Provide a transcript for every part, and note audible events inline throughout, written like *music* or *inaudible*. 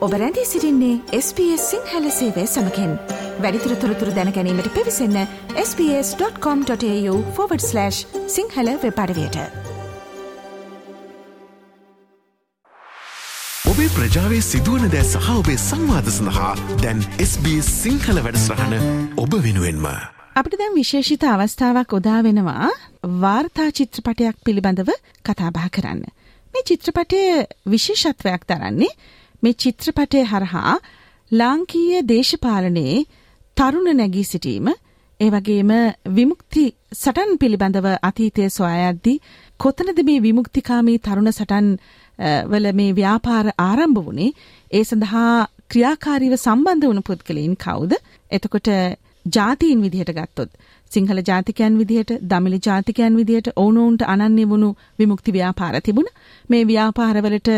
ඔබ රැඳී සිරින්නේ SBS සිංහල සේවය සමකෙන් වැඩිතුර තොරතුර දැනැනීමට පිවිසන්න ps.com.ta/ සිංහල වෙපඩවයට ඔබේ ප්‍රජාවේ සිදුවන දෑ සහ ඔබේ සංවාධ සඳහා දැන් SBS සිංහල වැඩස්රහන ඔබ වෙනුවෙන්ම. අපිට දැන් විශේෂිත අවස්ථාවක් උදා වෙනවා වාර්තා චිත්‍රපටයක් පිළිබඳව කතාබා කරන්න. මේ චිත්‍රපටය විශේෂත්වයක් දරන්නේ මේ චිත්‍රපටය හරහා ලාංකීය දේශපාලනයේ තරුණ නැගී සිටීම ඒ වගේම විමුක්ති සටන් පිළිබඳව අතීතය සොයායද්දී කොතනද මේ විමුක්තිකාමී තරුණ සටන් වල මේ ව්‍යාපාර ආරම්භ වුණේ? ඒ සඳහා ක්‍රියාකාරීව සම්බන්ධ වුණු පුද්ගලයින් කවුද? එතකොට ජාතීන් විදිහට ගත්තොත් සිංහල ජාතිකයන් විදිහට දමිළ ජාතිකයන් විදිහට ඔවුනොවුන්ට අනන්‍ය වුණු විමුක්ති ව්‍යාපාර තිබුණ. මේ ව්‍යාපාරවලට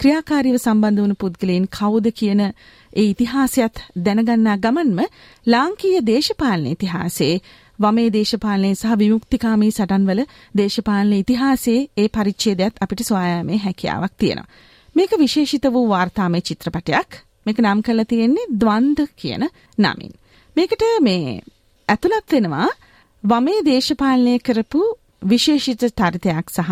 ක්‍රියාකාරීව සම්බන්ධ වුණු පුද්ගලයන් කවුද කියන ඒ ඉතිහාසයත් දැනගන්නා ගමන්ම ලාංකීය දේශපාලන ඉතිහාසයේ වමේ දේශපාලනය සහ විමුක්තිකාමී සටන්වල දේශපාලන ඉතිහාසයේ ඒ පරිච්ඡේදයත් අපිට සොයායාමේ හැකියාවක් තියෙනවා. මේක විශේෂිත වූ වාර්තාමය චිත්‍රපටයක්. මේක නම් කරලා තියෙන්නේ ද්වන්ද කියන නමින්. මේකට මේ ඇතුළත් වෙනවා වමේ දේශපාලනය කරපු විශේෂිත චරිතයක් සහ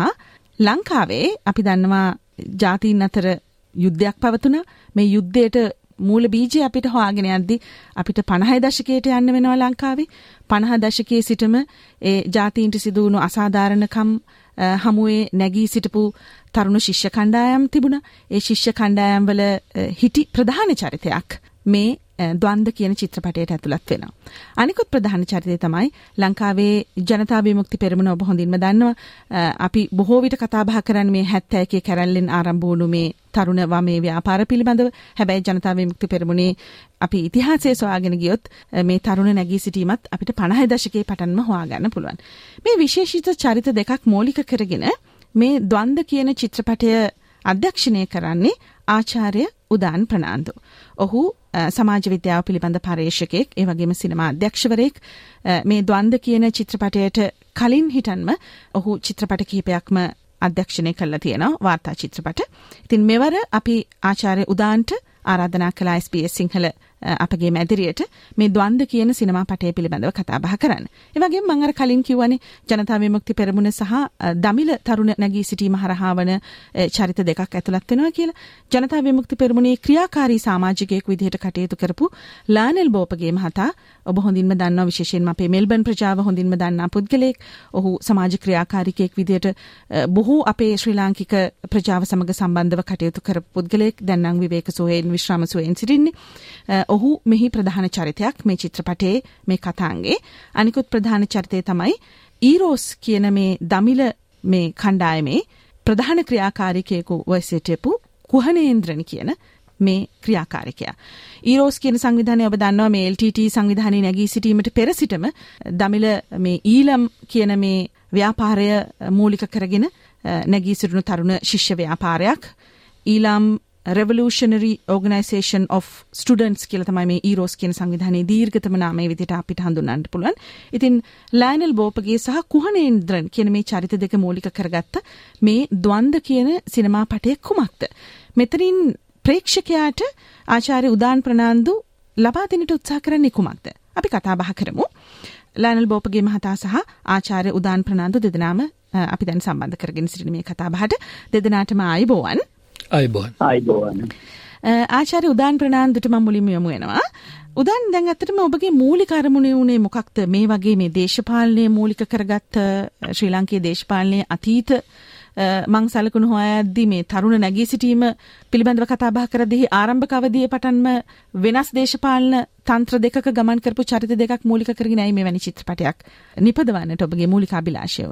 ලංකාවේ අපි දන්නවා ජාතීන් අතර යුද්ධයක් පවතුන මේ යුද්ධයට මූල බීජය අපිට හොයාගෙන යද්දි අපිට 50 දශකයට යන්න වෙනවා ලංකාවේ. 50 දශකයේ සිටම ඒ ජාතීන්ට සිදු වුණු අසාධාරණකම් හමුවේ නැගී සිටපු තරුණ ශිෂ්‍ය කණ්ඩායම් තිබුණා. ඒ ශිෂ්‍ය කණ්ඩායම් වල හිටි ප්‍රධාන චරිතයක්. මේ ද්වන්ද කියන චිත්‍රපටයට ඇතුළත් වෙනවා. අනිකුත් ප්‍රධාන චරිතය තමයි ලංකාවේ ජනතා විමුක්ති පෙරමුණ ඔබ හොඳින්ම දන්නවා. අපි බොහෝ විට කතා බහ කරන්නේ මේ 71 කැරැල්ලෙන් ආරම්භ වුණු මේ තරුණ වමේ ව්‍යාපාර පිළිබඳව. හැබැයි ජනතා විමුක්ති පෙරමුණේ අපි ඉතිහාසය සොයාගෙන ගියොත් මේ තරුණ නැගී සිටීමත් අපිට 50 දශකයේ පටන්ම හොයාගන්න පුළුවන්. මේ විශේෂිත චරිත දෙකක් මූලික කරගෙන මේ ද්වන්ද කියන චිත්‍රපටය අධ්‍යක්ෂණය කරන්නේ ආචාර්ය උදාන් ප්‍රනාන්දු. ඔහු සමාජ විද්‍යාව පිළිබඳ පර්යේෂකෙක් ඒ වගේම සිනමා අධ්‍යක්ෂවරයෙක් මේ ද්වන්ද කියන චිත්‍රපටයට කලින් හිටන්ම ඔහු චිත්‍රපට කිහිපයක්ම අධ්‍යක්ෂණය කළා තියෙනවා වාර්තා චිත්‍රපට. ඉතින් මෙවර අපි ආචාර්ය උදාන්ට ආරාධනා කළා SBS සිංහල අපගේ මැදිරියට මේ ද්වන්ද කියන සිනමා පටය පිළිබඳව කතා බහ කරන්න. ඒ වගේම මම අර කලින් කිව්වනේ ජනතා විමුක්ති පෙරමුණ සහ දමිළ තරුණ නැගී සිටීම හරහා වන චරිත දෙකක් ඇතුළත් වෙනවා කියලා. ජනතා විමුක්ති පෙරමුණේ ක්‍රියාකාරී සමාජිකයෙක් විදිහට කටයුතු කරපු ලානෙල් බෝපගේ මහතා ඔබ හොඳින්ම දන්නවා විශේෂයෙන්ම අපේ මෙල්බන් ප්‍රජාව හොඳින්ම දන්නා පුද්ගලයෙක්. ඔහු සමාජ ක්‍රියාකාරිකයෙක් විදිහට බොහෝ අපේ ශ්‍රී ලාංකික ප්‍රජාව සමග සම්බන්ධව කටයුතු කරපු පුද්ගලයෙක්. දැන් නම් විවේක සුවයෙන් විශ්‍රාම සුවයෙන් සිටින්නේ. ඔහු මෙහි ප්‍රධාන චරිතයක් මේ චිත්‍රපටයේ මේ කතාන්ගේ. අනිකුත් ප්‍රධාන චරිතය තමයි ඊරෝස් කියන මේ දමිල මේ කණ්ඩායමේ ප්‍රධාන ක්‍රියාකාරිකයෙකු වයසටපු කුහනේන්ද්‍රණ කියන මේ ක්‍රියාකාරිකයා. ඊරෝස් කියන සංවිධානය ඔබ දන්නවා මේ LTT සංවිධානයේ නැගී සිටීමට පෙර සිටම දමිල මේ ඊලම් කියන මේ ව්‍යාපාරය මූලික කරගෙන නැගී සිටිනු තරුණ ශිෂ්‍ය ව්‍යාපාරයක් Eelam Revolutionary Organization of Students කියලා තමයි මේ ඊරෝස් කියන සංවිධානයේ දීර්ඝතම නාමය විදිහට අපිට හඳුන්වන්න පුළුවන්. ඉතින් ලයනල් බෝපගේ සහ කුහනේන්ද්‍රන් කියන මේ චරිත දෙක මූලික කරගත්ත මේ ද්වන්ද කියන සිනමා පටය කුමක්ද? මෙතනින් ප්‍රේක්ෂකයාට ආචාර්ය උදාන් ප්‍රනාන්දු ලබා දෙන්නට උත්සාහ කරන්නේ කුමක්ද? අපි කතා බහ කරමු. ලයනල් බෝපගේ මහතා සහ ආචාර්ය උදාන් ප්‍රනාන්දු දෙදෙනාම අපි දැන් සම්බන්ධ කරගෙන සිටින මේ කතා බහට දෙදෙනාටම ආයිබෝවන්. අයිබෝන්. අයිබෝන්. ආචාර්ය උදාන් ප්‍රනාන්දුට මම මුලින්ම යමු වෙනවා. උදාන් දැන් ඇත්තටම ඔබගේ මූලික අරමුණේ උනේ මොකක්ද? මේ වගේ මේ දේශපාලනය මූලික කරගත්ත ශ්‍රී ලාංකීය දේශපාලනයේ අතීත මං සලකුණු හොයද්දි මේ තරුණ නැගී සිටීම පිළිබඳව කතා බහ කරද්දී ආරම්භක අවධියේ පටන්ම වෙනස් දේශපාලන තන්ත්‍ර දෙකක ගමන් කරපු චරිත දෙකක් මූලික කරගෙන ඇයි මෙවැනි චිත්‍රපටයක් නිපදවන්නට ඔබගේ මූලික අභිලාෂය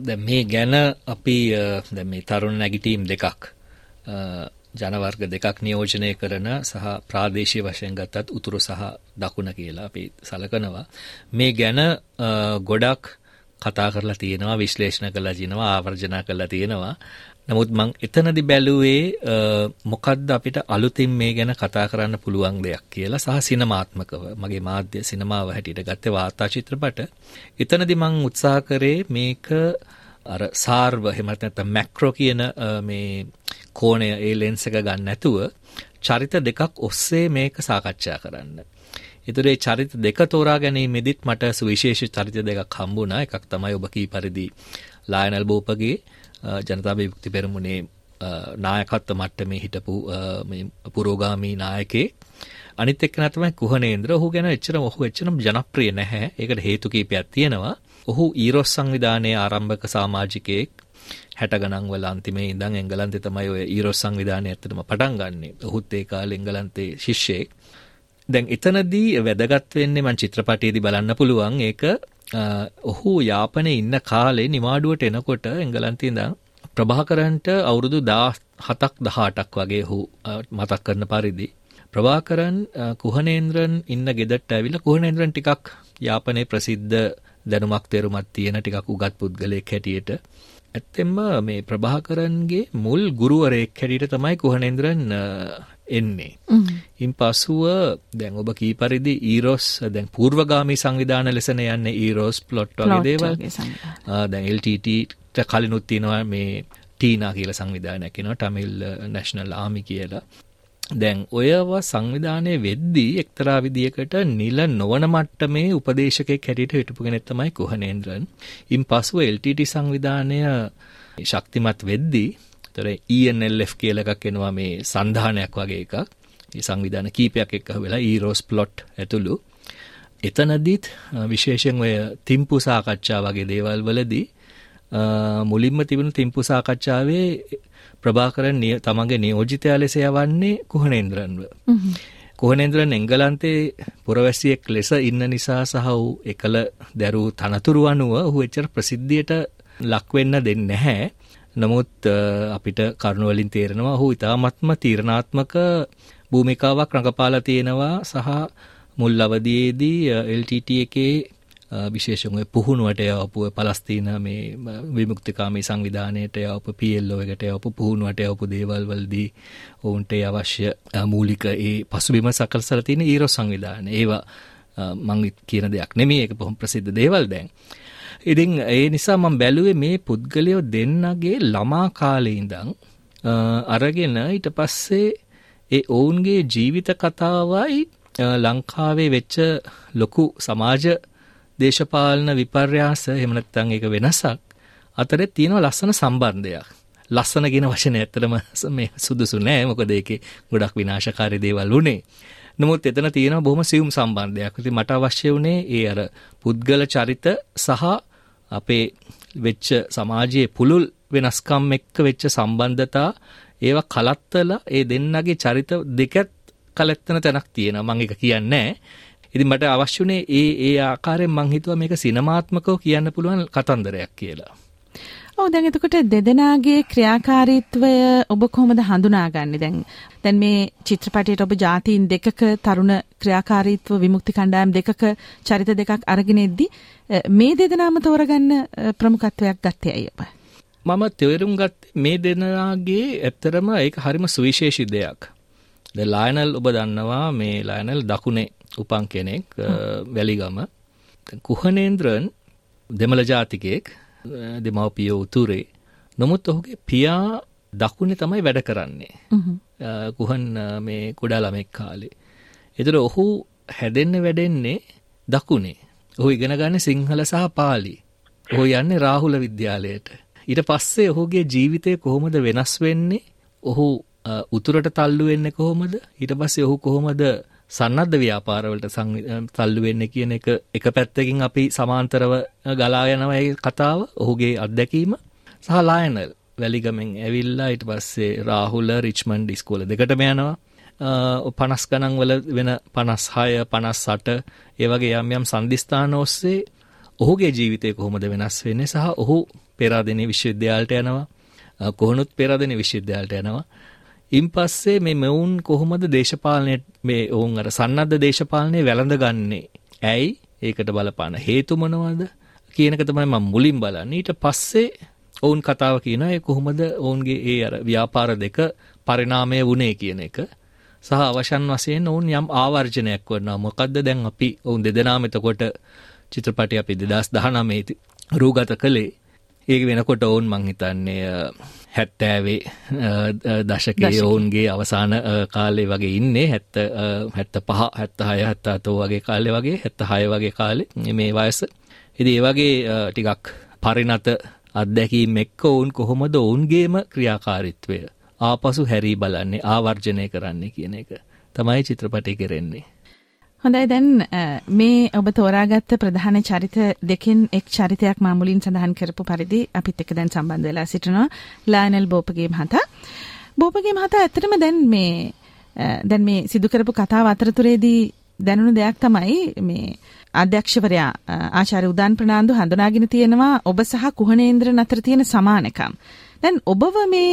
දැන් මේ ගැන අපි දැන් මේ තරුණ නැගිටීම් දෙකක් ජනවර්ග දෙකක් නියෝජනය කරන සහ ප්‍රාදේශීය වශයෙන් ගත්තත් උතුරු සහ දකුණ කියලා අපි සලකනවා. මේ ගැන ගොඩක් කතා කරලා තියෙනවා විශ්ලේෂණ කරලා තියෙනවා ආවර්ජනා කරලා තියෙනවා. නමුත් මං එතනදි බැලුවේ මොකද්ද අපිට අලුතින් මේ ගැන කතා කරන්න පුළුවන් දෙයක් කියලා සහ සිනමාත්මකව මගේ මාධ්‍ය සිනමාව හැටියට ගත්තේ වාර්තා චිත්‍රපට. එතනදි මං උත්සාහ කරේ මේක අර සාර්ව එහෙම නැත්නම් මැක්‍රෝ කියන මේ කෝණය ඒ ලෙන්ස් එක ගන්න නැතුව චරිත දෙකක් ඔස්සේ මේක සාකච්ඡා කරන්න. ඒතර ඒ චරිත දෙක තෝරා ගැනීමෙදිත් මට සුවිශේෂ චරිත දෙකක් හම්බුණා. එකක් තමයි ඔබ කී පරිදි ලායනල් බෝපගේ ජනතා විමුක්ති පෙරමුණේ නායකත්ව මට්ටමේ හිටපු මේ පුරෝගාමී නායකේ අනිත් එක්කෙනා තමයි කුහනේන්ද්‍ර. ඔහු ගැන එච්චර ඔහු එච්චරම ජනප්‍රිය නැහැ. ඒකට හේතු කීපයක් තියෙනවා. ඔහු ඊරොස් සංවිධානයේ ආරම්භක සමාජිකයෙක් 60 ගණන් වල අන්තිමේ ඉඳන් එංගලන්තේ තමයි ඔය ඊරොස් සංවිධානය ඇත්තටම පටන් ගන්නෙ. ඔහුත් ඒ කාලේ එංගලන්තේ ශිෂ්‍යෙක්. දැන් එතනදී වැදගත් වෙන්නේ මම චිත්‍රපටයේදී බලන්න පුළුවන් ඒක ඔහු යාපනයේ ඉන්න කාලේ නිවාඩුවට එනකොට එංගලන්තේ ඉඳන් ප්‍රභාකරන්ට අවුරුදු 17ක් 18ක් වගේ ඔහු මතක් කරන පරිදි ප්‍රභාකරන් කුහනේන්ද්‍රන් ඉන්න ගෙදරට ඇවිල්ලා කුහනේන්ද්‍රන් ටිකක් යාපනයේ ප්‍රසිද්ධ දැනුමක් තේරුමක් තියෙන ටිකක් උගත් පුද්ගලයෙක් හැටියට ඇත්තෙන්ම මේ ප්‍රභාකරන්ගේ මුල් ගුරුවරයෙක් හැටියට තමයි කුහනේන්ද්‍රන් එන්නේ. ඉන් පසුව දැන් ඔබ කී පරිදි ඊරොස් දැන් පූර්වගාමී සංවිධාන ලෙසන යන්නේ ඊරොස් ප්ලොට් වගේ දේවල්. දැන් LTT කලිනුත් තියෙනවා මේ ටීනා කියලා සංවිධානයක් එනවා ටමිල් නැෂනල් ආමි කියලා. දැන් ඔයව සංවිධානය වෙද්දී එක්තරා විදියකට නිල නොවන මට්ටමේ උපදේශකයෙක් හැටියට හිටපු කෙනෙක් තමයි කුහනේන්ද්‍රන්. ඉන් පසුව LTT සංවිධානය ශක්තිමත් වෙද්දී තොර ENLF කියල එකක් එනවා මේ සන්ධානයක් වගේ එකක් සංවිධාන කීපයක් එක්ක වෙලා ඊරෝස් ප්ලොට් ඇතුළු එතනදීත් විශේෂෙන් ඔය තිම්පු සාකච්ඡා වගේ දේවල් වලදී මුලින්ම තිබුණු තිම්පු සාකච්ඡාවේ ප්‍රභාකරන් තමගේ නියෝජිතයා ලෙස යවන්නේ කුහනේන්ද්‍රන්ව. කුහනේන්ද්‍රන් එංගලන්තේ පුරවැසියෙක් ලෙස ඉන්න නිසා සහ වූ එකල දැරූ තනතුරු අනුව ඔහු එච්චර ප්‍රසිද්ධියට ලක්වෙන්න දෙන්නේ නැහැ. නමුත් අපිට කරුණවලින් තේරෙනවා ඔහු ඉතාමත්ම තීරණාත්මක භූමිකාවක් රඟපාලා තියෙනවා සහ මුල් අවදියේදී LTT එකේ විශේෂම පුහුණුවට යවපු පලස්තීන මේ විමුක්තිකාමී සංවිධානයට යවපු PLO එකට යවපු පුහුණුවට යවපු දේවල් වලදී ඔවුන්ට අවශ්‍ය මූලික ඒ පසුබිම සකල්සලා තියෙන ඊරොස් සංවිධානය. ඒවා මං කියන දෙයක් නෙමෙයි ඒක බොහොම ප්‍රසිද්ධ දේවල් දැන්. ඉතින් ඒ නිසා මම බැලුවේ මේ පුද්ගලයෝ දෙන්නගේ ළමා කාලේ ඉඳන් අරගෙන ඊට පස්සේ ඒ ඔවුන්ගේ ජීවිත කතාවයි ලංකාවේ වෙච්ච ලොකු සමාජ දේශපාලන විපර්යාස එහෙම නැත්නම් ඒක වෙනසක් අතරේ තියෙන ලස්සන සම්බන්ධයක්. ලස්සන කියන වචනේ ඇත්තටම *laughs* මේ සුදුසු නෑ මොකද ඒකේ ගොඩක් විනාශකාරී දේවල් උනේ. නමුත් එතන තියෙනවා බොහොම සියුම් සම්බන්ධයක්. ඉතින් මට අවශ්‍ය වුණේ ඒ අර පුද්ගල චරිත සහ අපේ වෙච්ච සමාජයේ පුළුල් වෙනස්කම් එක්ක වෙච්ච සම්බන්ධතා ඒවා කලත්තලා ඒ දෙන්නගේ චරිත දෙකත් කලත්තන තැනක් තියෙනවා මම ඒක කියන්නේ ඉතින් මට අවශ්‍ය වුණේ ඒ ඒ ආකාරයෙන් මං හිතුවා මේක සිනමාත්මකව කියන්න පුළුවන් කතන්දරයක් කියලා. ඔව් දැන් එතකොට දෙදෙනාගේ ක්‍රියාකාරීත්වය ඔබ කොහොමද හඳුනාගන්නේ දැන් දැන් මේ චිත්‍රපටයට ඔබ ජාතීන් දෙකක තරුණ ක්‍රියාකාරීත්ව විමුක්ති කණ්ඩායම් දෙකක චරිත දෙකක් අරගෙන මේ දෙදෙනාම තෝරගන්න ප්‍රමුඛත්වයක් ගත්තේ ඇයි ඔබ? මම තේරුම් ගත්තේ මේ දෙදෙනාගේ ඇත්තරම ඒක හරිම සුවිශේෂී දෙයක්. දැන් ලයනල් ඔබ දන්නවා මේ ලයනල් දකුණේ උපන් කෙනෙක් වැලිගම. කුහනේන්ද්‍රන් දෙමළ ජාතිකයෙක් දෙමව්පියෝ උතුරේ. නමුත් ඔහුගේ පියා දකුණේ තමයි වැඩ කරන්නේ. කුහන් මේ කුඩා ළමෙක් කාලේ. ඒතර ඔහු හැදෙන්න වැඩෙන්නේ දකුණේ. ඔහු ඉගෙන ගන්නේ සිංහල සහ පාලි. ඔහු යන්නේ රාහුල විද්‍යාලයට. ඊට පස්සේ ඔහුගේ ජීවිතය කොහොමද වෙනස් වෙන්නේ? ඔහු උතුරට තල්ලු වෙන්නේ කොහොමද? ඊට පස්සේ ඔහු කොහොමද සන්නද්ධ ව්‍යාපාරවලට තල්ලු වෙන්නේ කියන එක එක පැත්තකින් අපි සමාන්තරව ගලා යනවා ඒ කතාව. ඔහුගේ අත්දැකීම සහ ලයනල් වැලිගමෙන් ඇවිල්ලා ඊට පස්සේ රාහුල රිච්මන්ඩ් ඉස්කෝල දෙකටම යනවා. පනස් ගණන් වල වෙන පනස් හය පනස් සට ඒවගේ යම් යම් සන්ධිස්ථාන ඔස්සේ ඔහුගේ ජීවිතය කොහොමද වෙනස් වෙන්නේ සහ ඔහු පෙරාදෙනී විශ්වවිද්‍යාලට යනවා කොහොනුත් පෙරාදෙනී විශ්වවිද්‍යාලට යනවා ඉන් පස්සේ මේ මෙවුන් කොහොමද දේශපාලනය මේ ඔවුන් අර සන්නද්ධ දේශපාලනය වැළඳගන්නේ? ඇයි? ඒකට බලපාන හේතු මොනවද? කියන එක තමයි මම මුලින් බලන්නේ. ඊට පස්සේ ඔවුන් කතාව කියනවා ඒ කොහොමද ඔවුන්ගේ ඒ අර ව්‍යාපාර දෙක පරිණාමය වුණේ කියන එක. සහ අවසන් වශයෙන් ඔවුන් යම් ආවර්ජනයක් කරනවා. මොකද්ද දැන් අපි ඔවුන් දෙදෙනාම එතකොට චිත්‍රපටය අපි 2019 රූගත කළේ. ඒක වෙනකොට ඔවුන් මං හිතන්නේ හැත්තෑවේ දශකයේ ඔවුන්ගේ අවසාන කාලේ වගේ ඉන්නේ. හැත්ත හැත්ත පහ හැත්ත හය හැත්ත අතෝ වගේ කාලෙ වගේ හැත්ත හය වගේ කාලෙ මේ වයස. ඉදි ඒ වගේ ටිකක් පරිනත අත්දැකීම් එක්ක ඔවුන් කොහොමද ඔවුන්ගේම ක්‍රියාකාරිත්වය ආපසු හැරී බලන්නේ ආවර්ජනය කරන්නේ කියන එක තමයි චිත්‍රපටය කෙරෙන්නේ හොඳයි දැන් මේ ඔබ තෝරාගත්ත ප්‍රධාන චරිත දෙකෙන් එක් චරිතයක් මා මුලින් සඳහන් කරපු පරිදි අපිත් එක්ක දැන් සම්බන්ධ වෙලා සිටිනවා ලායනල් බෝපගේ මහතා. බෝපගේ මහතා ඇත්තටම දැන් මේ දැන් මේ සිදු කරපු කතාව අතරතුරේදී දැනුණු දෙයක් තමයි මේ අධ්‍යක්ෂවරයා ආචාර්ය උදාන් ප්‍රනාන්දු හඳුනාගෙන තියෙනවා ඔබ සහ කුහණේන්ද්‍රන් අතර තියෙන සමානකම්. දැන් ඔබව මේ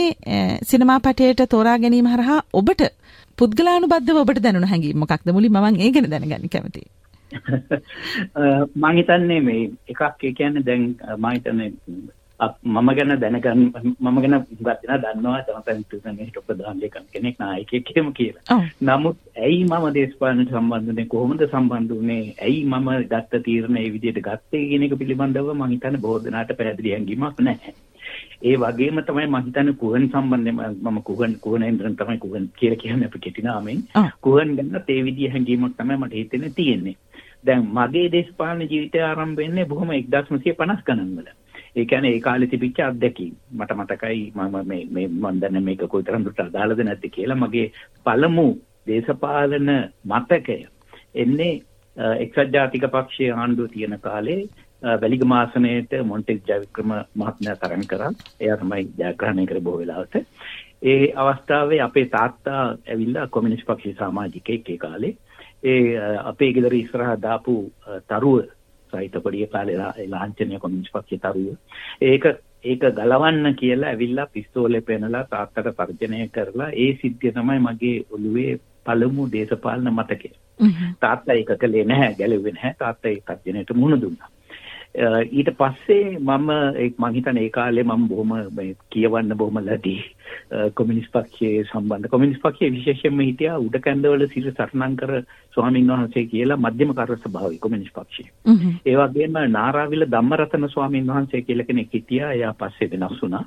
සිනමා පටයට තෝරා ගැනීම හරහා ඔබට පුද්ගලානුබද්ධව ඔබට දැනුණ හැඟීම් මොකක්ද මුලින්ම මම ඒ ගැන දැනගන්න කැමතියි. *laughs* මම හිතන්නේ මේ එකක් ඒ කියන්නේ දැන් මම හිතන්නේ මම ගැන දැනගන්න මම ගැන දෙනා දන්නවා ජනතා විශ්වවිද්‍යාලයේ හිටපු ප්‍රධාන ලේකම් කෙනෙක් නායකයෙක් එහෙම කියලා. නමුත් ඇයි මම දේශපාලනට සම්බන්ධ වෙන්නේ කොහොමද සම්බන්ධ වුනේ ඇයි මම ගත්ත තීරණ ඒ විදිහට ගත්තේ කියන එක පිළිබඳව මම හිතන්නේ බොහෝ දෙනාට පැහැදිලි හැඟීමක් නැහැ. ඒ වගේම තමයි මම හිතන්නේ කුහන් සම්බන්ධයෙන් මම කුහන් කුහනේන්ද්‍රන් තමයි කුහන් කියලා කියන්නේ අපි කෙටි නාමයෙන් කුහන් ගැනත් ඒ විදිහ හැඟීමක් තමයි මට හිතෙන්නේ තියෙන්නේ. දැන් මගේ දේශපාලන ජීවිතය ආරම්භ වෙන්නේ බොහොම 1950 ගණන් වල ඒ කියන්නේ ඒ කාලේ තිබිච්ච අත්දැකීම්. මට මතකයි මම මේ මේ මම දන්නේ මේක කොයිතරම් දුරට අදාළද නැද්ද කියලා මගේ පළමු දේශපාලන මතකය. එන්නේ එක්සත් ජාතික පක්ෂයේ ආණ්ඩුව තියෙන කාලේ වැලිගම ආසනයේට මොන්ටෙක් ජයවික්‍රම මහත්මයා තරඟ කරා. එයා තමයි ජයග්‍රහණය කර බොහෝ වෙලාවට. ඒ අවස්ථාවේ අපේ තාත්තා ඇවිල්ලා කොමියුනිස්ට් පක්ෂයේ සමාජිකයෙක් ඒ කාලේ. ඒ අපේ ගෙදර ඉස්සරහා දාපු තරුව සහිත පොඩි කාලේ ලාංඡනීය කොමියුනිස්ට් පක්ෂයේ තරුව. ඒක ඒක ගලවන්න කියලා ඇවිල්ලා පිස්තෝලේ පෙනලා තාත්තට තර්ජනය කරලා ඒ සිද්ධිය තමයි මගේ ඔළුවේ පළමු දේශපාලන මතකය. තාත්තා ඒක කළේ නැහැ ගැලුවේ නැහැ තාත්තා ඒ තර්ජනයට මුහුණ දුන්නා. ඊට පස්සේ මම මං හිතන්නේ ඒ කාලේ මම බොහොම කියවන්න බොහොම ලැබි කොමියුනිස්ට් පක්ෂයේ සම්බන්ධ කොමියුනිස්ට් පක්ෂයේ විශේෂයෙන්ම හිටියා උඩ කැන්දවල සිට සටනංකර ස්වාමීන් වහන්සේ කියලා මධ්‍යම කාර්ය සභාවේ කොමියුනිස්ට් පක්ෂයේ. ඒ වගේම නාරාවිල ධම්මරතන ස්වාමීන් වහන්සේ කියලා කෙනෙක් හිටියා. එයා පස්සේ වෙනස් වුණා.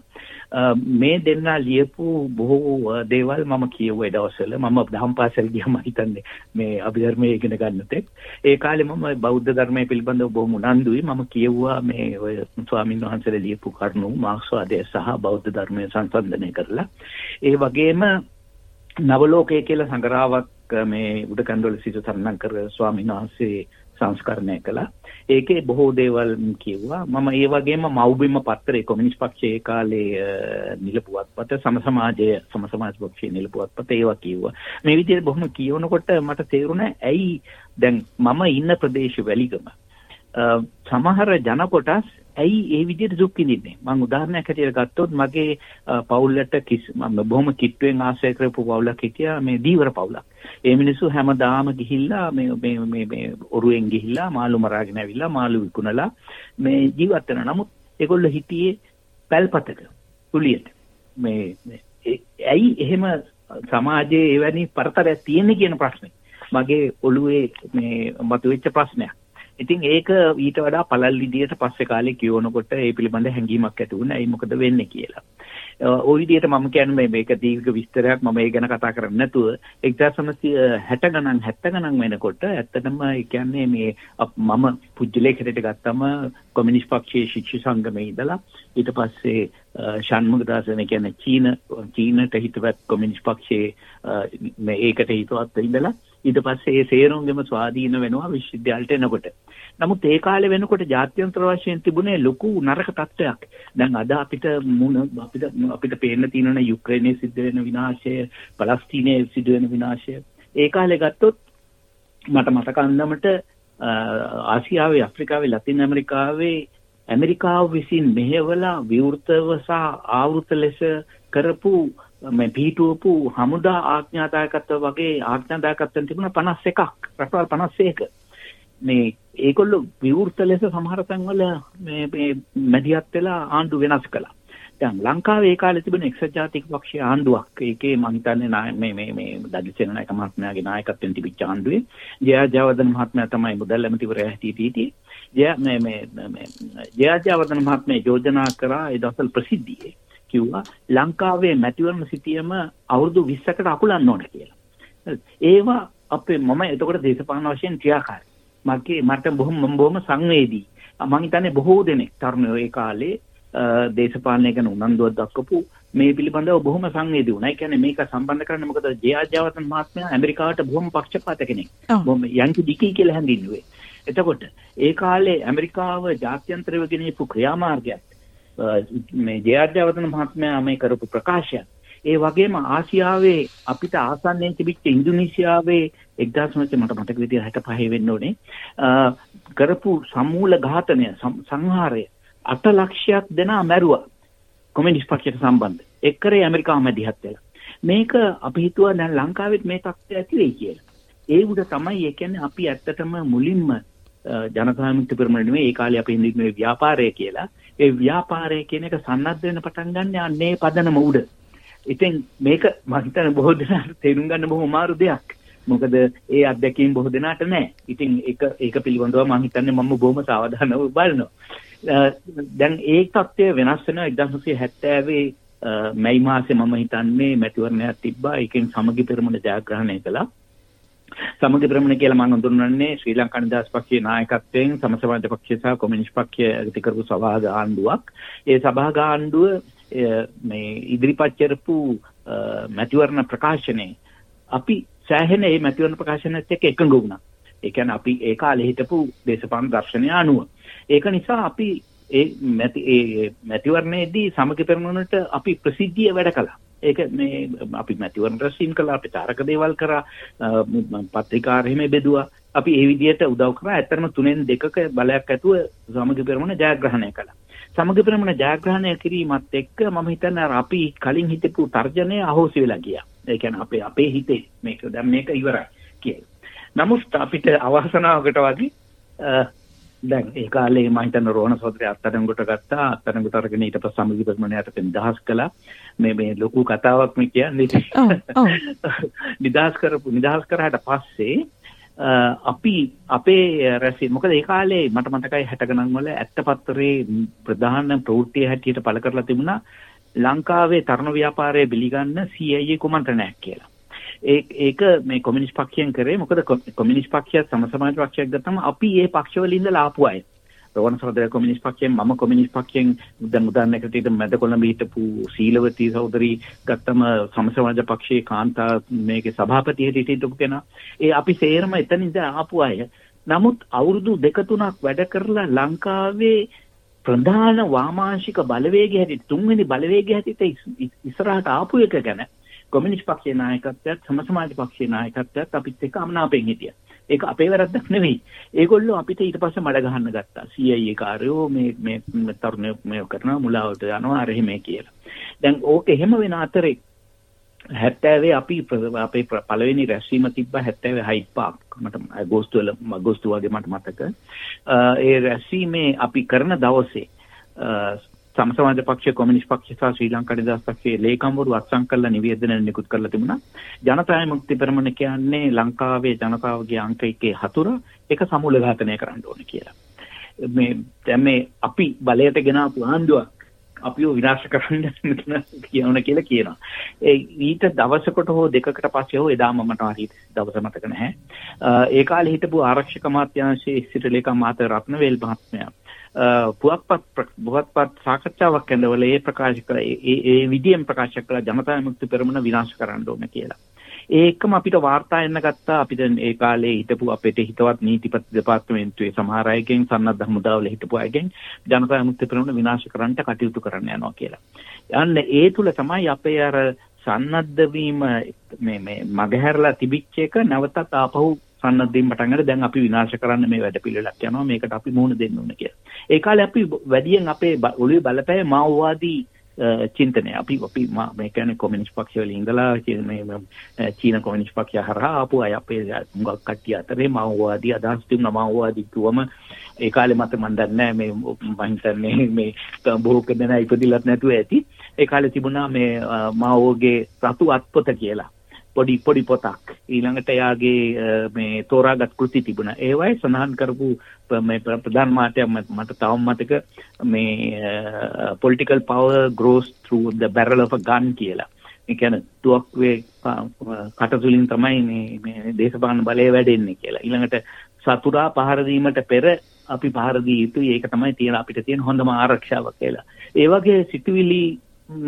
මේ දෙන්නා ලියපු බොහෝ දේවල් මම කියුවේ දවස්වල මම දහම් පාසල් ගියාම හිතන්නේ මේ අභිධර්මයේ ඉගෙන ගන්නත් ඒ කාලේ මම බෞද්ධ ධර්මයේ පිළිබඳව බොහොම උනන්දුයි මම කියුවා මේ ඔය ස්වාමීන් වහන්සේලා ලියපු කරුණු මාක්ස්වාදය සහ බෞද්ධ ධර්මය සංසන්දනය කරලා ඒ වගේම නවලෝකය කියලා සංග්‍රහාවක් මේ උඩකන්දවල සිට සරණම් කර ස්වාමීන් වහන්සේ සංස්කරණය කළා. ඒකේ බොහෝ දේවල් කිව්වා. මම ඒ වගේම මව්බිම පත්‍රයේ කොමියුනිස්ට් පක්ෂයේ කාලේ නිල පුවත්පත සම සමාජය සම සමාජ පක්ෂයේ නිල පුවත්පත ඒවා කිව්වා. මේ විදිහට බොහොම කියවනකොට මට තේරුණා ඇයි දැන් මම ඉන්න ප්‍රදේශ වැලිගම සමහර ජන කොටස් ඇයි ඒ විදිහට දුක් විඳින්නේ? මම උදාහරණයක් හැටියට ගත්තොත් මගේ පවුලට කිස් මම බොහොම කිට්ටුවෙන් ආශ්‍රය කරපු පවුලක් හිටියා මේ දීවර පවුලක්. ඒ මිනිස්සු හැමදාම ගිහිල්ලා මේ මේ මේ මේ ඔරුවෙන් ගිහිල්ලා මාළු මරාගෙන ඇවිල්ලා මාළු විකුණලා මේ ජීවත් වෙන නමුත් ඒගොල්ලෝ හිටියේ පැල්පතක කුලියට මේ ඇයි එහෙම සමාජයේ එවැනි පරතරයක් තියෙන්නේ කියන ප්‍රශ්නේ. මගේ ඔළුවේ මේ මතුවෙච්ච ප්‍රශ්නයක්. ඉතින් ඒක ඊට වඩා පළල් විදියට පස්සේ කාලේ කියවනකොට ඒ පිළිබඳ හැඟීමක් ඇති වුණා. ඒ මොකද වෙන්නේ කියලා. ওই විදියට මම කියන්නේ මේක දීර්ඝ විස්තරයක් මම ඒ ගැන කතා කරන්නේ නැතුව 1960 ගණන් 70 ගණන් වෙනකොට ඇත්තටම ඒ කියන්නේ මේ මම පුජ්‍යලේඛයට ගත්තම කොමියුනිස්ට් පක්ෂයේ ශික්ෂ සංගමේ ඉඳලා ඊට පස්සේ ෂන්මුගදාසන කියන්නේ චීන චීනට හිතවත් කොමියුනිස්ට් පක්ෂයේ මේ ඒකට හිතවත් ඉඳලා ඊට පස්සේ ඒ සේරුන්ගෙම ස්වාධීන වෙනවා විශ්වවිද්‍යාලයට එනකොට. නමුත් ඒ කාලේ වෙනකොට ජාත්‍යන්තර වශයෙන් තිබුණේ ලොකු නරක තත්ත්වයක්. දැන් අද අපිට මුණ අපිට අපිට පේන්න තියෙන යුක්‍රේනයේ සිද්ධ වෙන විනාශය, පලස්තීනයේ සිදු වෙන විනාශය. ඒ කාලේ ගත්තොත් මට මතක අන්දමට ආසියාවේ, අප්‍රිකාවේ, ලතින් ඇමරිකාවේ ඇමරිකාව විසින් මෙහෙवला විවෘතව සහ ආවෘත ලෙස කරපු මේ පිහිටුවපු හමුදා ආඥාදායකත්ව වගේ ආඥාදායකත්වයන් තිබුණා 51ක් රටවල් 51 මේ ඒගොල්ලෝ විවෘත ලෙස සමහර තැන්වල මේ මේ මැදිහත් වෙලා ආණ්ඩු වෙනස් කළා. දැන් ලංකාවේ ඒ කාලේ තිබෙන එක්සත් ජාතික පක්ෂයේ ආණ්ඩුවක් ඒකේ මම හිතන්නේ මේ මේ මේ දඩිසේන නායක මහත්මයාගේ නායකත්වයෙන් තිබිච්ච ආණ්ඩුවේ ජයජයවර්ධන මහත්මයා තමයි මුදල් ඇමතිවරයා හිටියේ. ජය මේ මේ මේ ජයජයවර්ධන මහත්මයා යෝජනා කරා ඒ දවස්වල ප්‍රසිද්ධියේ කිව්වා ලංකාවේ මැතිවරණ සිටියම අවුරුදු 20කට අකුලන්න ඕන කියලා. ඒවා අපේ මම එතකොට දේශපාලන වශයෙන් ක්‍රියාකාරී. මගේ මට බොහොම බොහොම සංවේදී. මම හිතන්නේ බොහෝ දෙනෙක් තරුණයෝ ඒ කාලේ දේශපාලනය ගැන උනන්දුවක් දක්වපු මේ පිළිබඳව බොහොම සංවේදී වුණා. ඒ කියන්නේ මේක සම්බන්ධ කරන්න මොකද ජයාජාවතන් මහත්මයා ඇමරිකාවට බොහොම පක්ෂපාත කෙනෙක්. බොහොම යන්කි ඩිකී කියලා හැඳින්වුවේ. එතකොට ඒ කාලේ ඇමරිකාව ජාත්‍යන්තරව ගෙනීපු ක්‍රියාමාර්ගයක් මේ ජයාජාවතන මහත්මයා මේ කරපු ප්‍රකාශයක් ඒ වගේම ආසියාවේ අපිට ආසන්නයෙන් තිබිච්ච ඉන්දුනීසියාවේ 1900 මට මතක විදිහට 65 වෙන්න ඕනේ. කරපු සමූල ඝාතනය සංහාරය 8 ලක්ෂයක් දෙනා මැරුවා කොමියුනිස්ට් පක්ෂයට සම්බන්ධ. එක්කරේ ඇමරිකාව මැදිහත් වෙලා. මේක අපි හිතුවා දැන් ලංකාවෙත් මේ තත්ත්වය ඇති වෙයි කියලා. ඒ උඩ තමයි ඒ කියන්නේ අපි ඇත්තටම මුලින්ම ජනතා විමුක්ති පෙරමුණ නෙවෙයි ඒ කාලේ අපි හින්දින්නේ ව්‍යාපාරය කියලා. ඒ ව්‍යාපාරය කියන එක සන්නද්ධ වෙන පටන් ගන්න අන්නේ පදනම උඩ ඉතින් මේක මම හිතන්නේ බොහෝ දෙනාට තේරුම් ගන්න බොහොම අමාරු දෙයක්. මොකද ඒ අත්දැකීම් බොහෝ දෙනාට නැහැ. ඉතින් ඒක ඒක පිළිබඳව මම හිතන්නේ මම බොහොම සාවධානව බලනවා. දැන් ඒ තත්ත්වය වෙනස් වෙනවා 1970 මැයි මාසේ මම හිතන්නේ මැතිවරණයක් තිබ්බා. ඒකෙන් සමගි පෙරමුණ ජයග්‍රහණය කළා. සමගි ප්‍රමණ කියලා මම හඳුන්වන්නේ ශ්‍රී ලංකා නිදහස් පක්ෂයේ නායකත්වයෙන් සම සමාජ පක්ෂය සහ කොමියුනිස්ට් පක්ෂය ඇති කරපු සභාග ආණ්ඩුවක්. ඒ සභාග ආණ්ඩුව මේ ඉදිරිපත් කරපු මැතිවරණ ප්‍රකාශනයේ අපි සෑහෙන මේ මැතිවරණ ප්‍රකාශනයත් එක්ක එකඟ වුණා. ඒ කියන්නේ අපි ඒ කාලේ හිටපු දේශපාලන දර්ශනය අනුව. ඒක නිසා අපි ඒ මැති ඒ මැතිවරණයේදී සමගි පෙරමුණට අපි ප්‍රසිද්ධිය වැඩ කළා. ඒක මේ අපි මැතිවරණ රැස්වීම කළා අපි තාරක දේවල් කරා පත්‍රිකා එහෙම බෙදුවා. අපි ඒ විදිහට උදව් කරා. ඇත්තටම තුනෙන් දෙකක බලයක් ඇතුව සමගි පෙරමුණ ජයග්‍රහණය කළා. සමග ප්‍රමණ ජයග්‍රහණය කිරීමත් එක්ක මම හිතන්නේ අර අපි කලින් හිතපු තර්ජනය අහෝසි වෙලා ගියා. ඒ කියන්නේ අපේ අපේ හිතේ මේක දැන් මේක ඉවරයි කියලා. නමුත් අපිට අවසනාවකට වගේ දැන් ඒ කාලේ මම හිතන රෝහණ සෝදරය අත්අඩංගුවට ගත්තා. අත්අඩංගුවට අරගෙන ඊට පස්සේ සමගි ප්‍රමණයට නිදහස් කළා. මේ මේ ලොකු කතාවක් මේ කියන්නේ. *laughs* නිදහස් කරපු නිදහස් කරාට පස්සේ අපි අපේ රැසීම මොකද ඒ කාලේ මට මතකයි 60 ගණන් වල ඇත්තපත්තරේ ප්‍රධාන ප්‍රවෘත්තිය හැටියට පළ කරලා තිබුණා ලංකාවේ තරුණ ව්‍යාපාරය බිලිගන්න CIA කුමන්ත්‍රණයක් කියලා. ඒ ඒක මේ කොමියුනිස්ට් පක්ෂයෙන් කරේ මොකද කොමියුනිස්ට් පක්ෂය සම සමාජ පක්ෂයක් ගත්තම අපි මේ පක්ෂවල ඉඳලා ආපු අය. රෝහණ සහෝදර කොමියුනිස්ට් පක්ෂයෙන් මම කොමියුනිස්ට් පක්ෂයෙන් දැන් උදාහරණයකට හිට මැද කොළඹ හිටපු සීලවතී සහෝදරි ගත්තම සමසමාජ පක්ෂයේ කාන්තා මේකේ සභාපති හැටියට හිටපු කෙනා. ඒ අපි සේරම එතන ඉඳලා ආපු අය. නමුත් අවුරුදු දෙක තුනක් වැඩ කරලා ලංකාවේ ප්‍රධාන වාමාංශික බලවේගය හැටියට තුන්වෙනි බලවේගය හැටියට ඉස්සරහට ආපු එක ගැන කොමියුනිස්ට් පක්ෂයේ නායකත්වයත් සම සමාජ පක්ෂයේ නායකත්වයත් අපිත් එක්ක අමනාපෙන් හිටියා. ඒක අපේ වැරද්දක් නෙවෙයි. ඒගොල්ලෝ අපිට ඊට පස්සේ මඩ ගහන්න ගත්තා. CIA කාර්යෝ මේ මේ තරුණ මේ කරනවා මුලාවට යනවා අර එහෙම කියලා. දැන් ඕක එහෙම වෙන අතරේ 70 අපි අපේ පළවෙනි රැස්වීම තිබ්බා 70 හයිඩ් පාක් මට අගෝස්තු වල අගෝස්තු වගේ මට මතක. ඒ රැස්වීමේ අපි කරන දවසේ සමසමාජ පක්ෂ කොමියුනිස්ට් පක්ෂ සහ ශ්‍රී ලංකා නිදහස් පක්ෂයේ ලේකම්වරු අත්සන් කරලා නිවේදන නිකුත් කරලා තිබුණා. ජනතා විමුක්ති පෙරමුණ කියන්නේ ලංකාවේ ජනතාවගේ අංක එකේ හතුර එක සමූල ඝාතනය කරන්න ඕනේ කියලා. මේ දැන් මේ අපි බලයට ගෙන ආපු ආණ්ඩුවක් අපිව විනාශ කරන්න *laughs* කියනවා කියලා කියනවා. ඒ ඊට දවසකට හෝ දෙකකට පස්සේ හෝ එදාම මට හරියට දවස මතක නැහැ. ඒ කාලේ හිටපු ආරක්ෂක අමාත්‍යාංශයේ සිට ලේකම් මහතා රත්නවේල් මහත්මයා Uh, පුවත්පත් පුවත්පත් සාකච්ඡාවක් ඇඳවල ඒ ප්‍රකාශ කළ ඒ ඒ විදියෙන් ප්‍රකාශ කළ ජනතා විමුක්ති පෙරමුණ විනාශ කරන්න ඕන කියලා. ඒකම අපිට වාර්තා එන්න ගත්තා අපිට ඒ කාලේ හිටපු අපේ හිතවත් නීතිපති දෙපාර්තමේන්තුවේ සමහර අයගෙන් සන්නද්ධ හමුදාවල හිටපු අයගෙන් ජනතා විමුක්ති පෙරමුණ විනාශ කරන්න කටයුතු කරන්න යනවා කියලා. යන්න ඒ තුල තමයි අපේ අර සන්නද්ධ වීම මේ මේ මගහැරලා තිබිච්ච එක නැවතත් ආපහු සන්නද්ධීම් පටන් අර දැන් අපි විනාශ කරන්න මේ වැඩ පිළිවෙලක් යනවා. මේකට අපි මුහුණ දෙන්න ඕන කියලා. ඒ කාලේ අපි වැඩියෙන් අපේ ඔළුවේ බලපෑය මාෝවාදී චින්තනය. අපි අපි මේ කියන්නේ කොමියුනිස්ට් පක්ෂය වල ඉඳලා මේ චීන කොමියුනිස්ට් පක්ෂය හරහා ආපු අය අපේ මුගක් කට්ටිය අතරේ මාෝවාදී අදහස් තිබුණා. මාෝවාදී කිව්වම ඒ කාලේ මත මන් දන්නේ මේ මම හිතන්නේ මේ බොහෝ දෙනා ඉපදිලත් නැතුව ඇති. ඒ කාලේ තිබුණා මේ මාෝගේ රතු අත්පොත කියලා. පොඩි පොඩි පොතක්. ඊළඟට එයාගේ මේ තෝරාගත් කෘති තිබුණා. ඒවයි සඳහන් කරපු මේ ප්‍රධාන මාත්‍ය මට තවම මතක මේ political power grows through the barrel of a gun කියලා. ඒ කියන්නේ තුවක්කුවේ කටතුලින් තමයි මේ මේ දේශපාලන බලය වැඩෙන්නේ කියලා. ඊළඟට සතුරා පහර දීමට පෙර අපි පහර දී යුතුයි. ඒක තමයි තියෙන අපිට තියෙන හොඳම ආරක්ෂාව කියලා. ඒ වගේ සිතුවිලි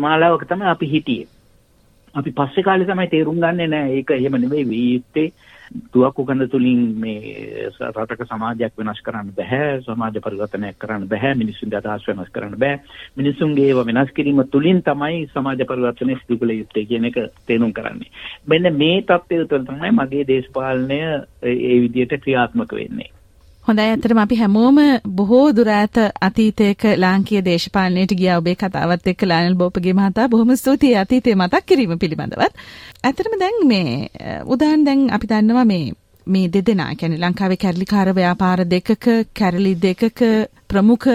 මාලාවක තමයි අපි හිටියේ. අපි පස්සේ කාලේ තමයි තේරුම් ගන්නේ නෑ. ඒක එහෙම නෙවෙයි වී යුත්තේ. තුවක්කු කඳ තුලින් මේ රටක සමාජයක් වෙනස් කරන්න බෑ. සමාජ පරිවර්තනයක් කරන්න බෑ. මිනිස්සුන්ගේ අදහස් වෙනස් කරන්න බෑ. මිනිස්සුන්ගේ ඒව වෙනස් කිරීම තුලින් තමයි සමාජ පරිවර්තනය සිදු කළ යුත්තේ කියන එක තේරුම් කරන්නේ. මෙන්න මේ தත්ත්වය තුළ තමයි මගේ දේශපාලනය ඒ විදිහට ක්‍රියාත්මක වෙන්නේ. හොඳයි ඇත්තටම අපි හැමෝම බොහෝ දුර ඈත අතීතයක ලාංකීය දේශපාලනයට ගියා ඔබේ කතාවත් එක්ක ලානල් බෝපගේ මහතා බොහොම ස්තුතියි අතීතය මතක් කිරීම පිළිබඳවත්. ඇත්තටම දැන් මේ උදාහරණ දැන් අපි දන්නවා මේ මේ දෙදෙනා කියන්නේ ලංකාවේ කැරලිකාර ව්‍යාපාර දෙකක කැරලි දෙකක ප්‍රමුඛ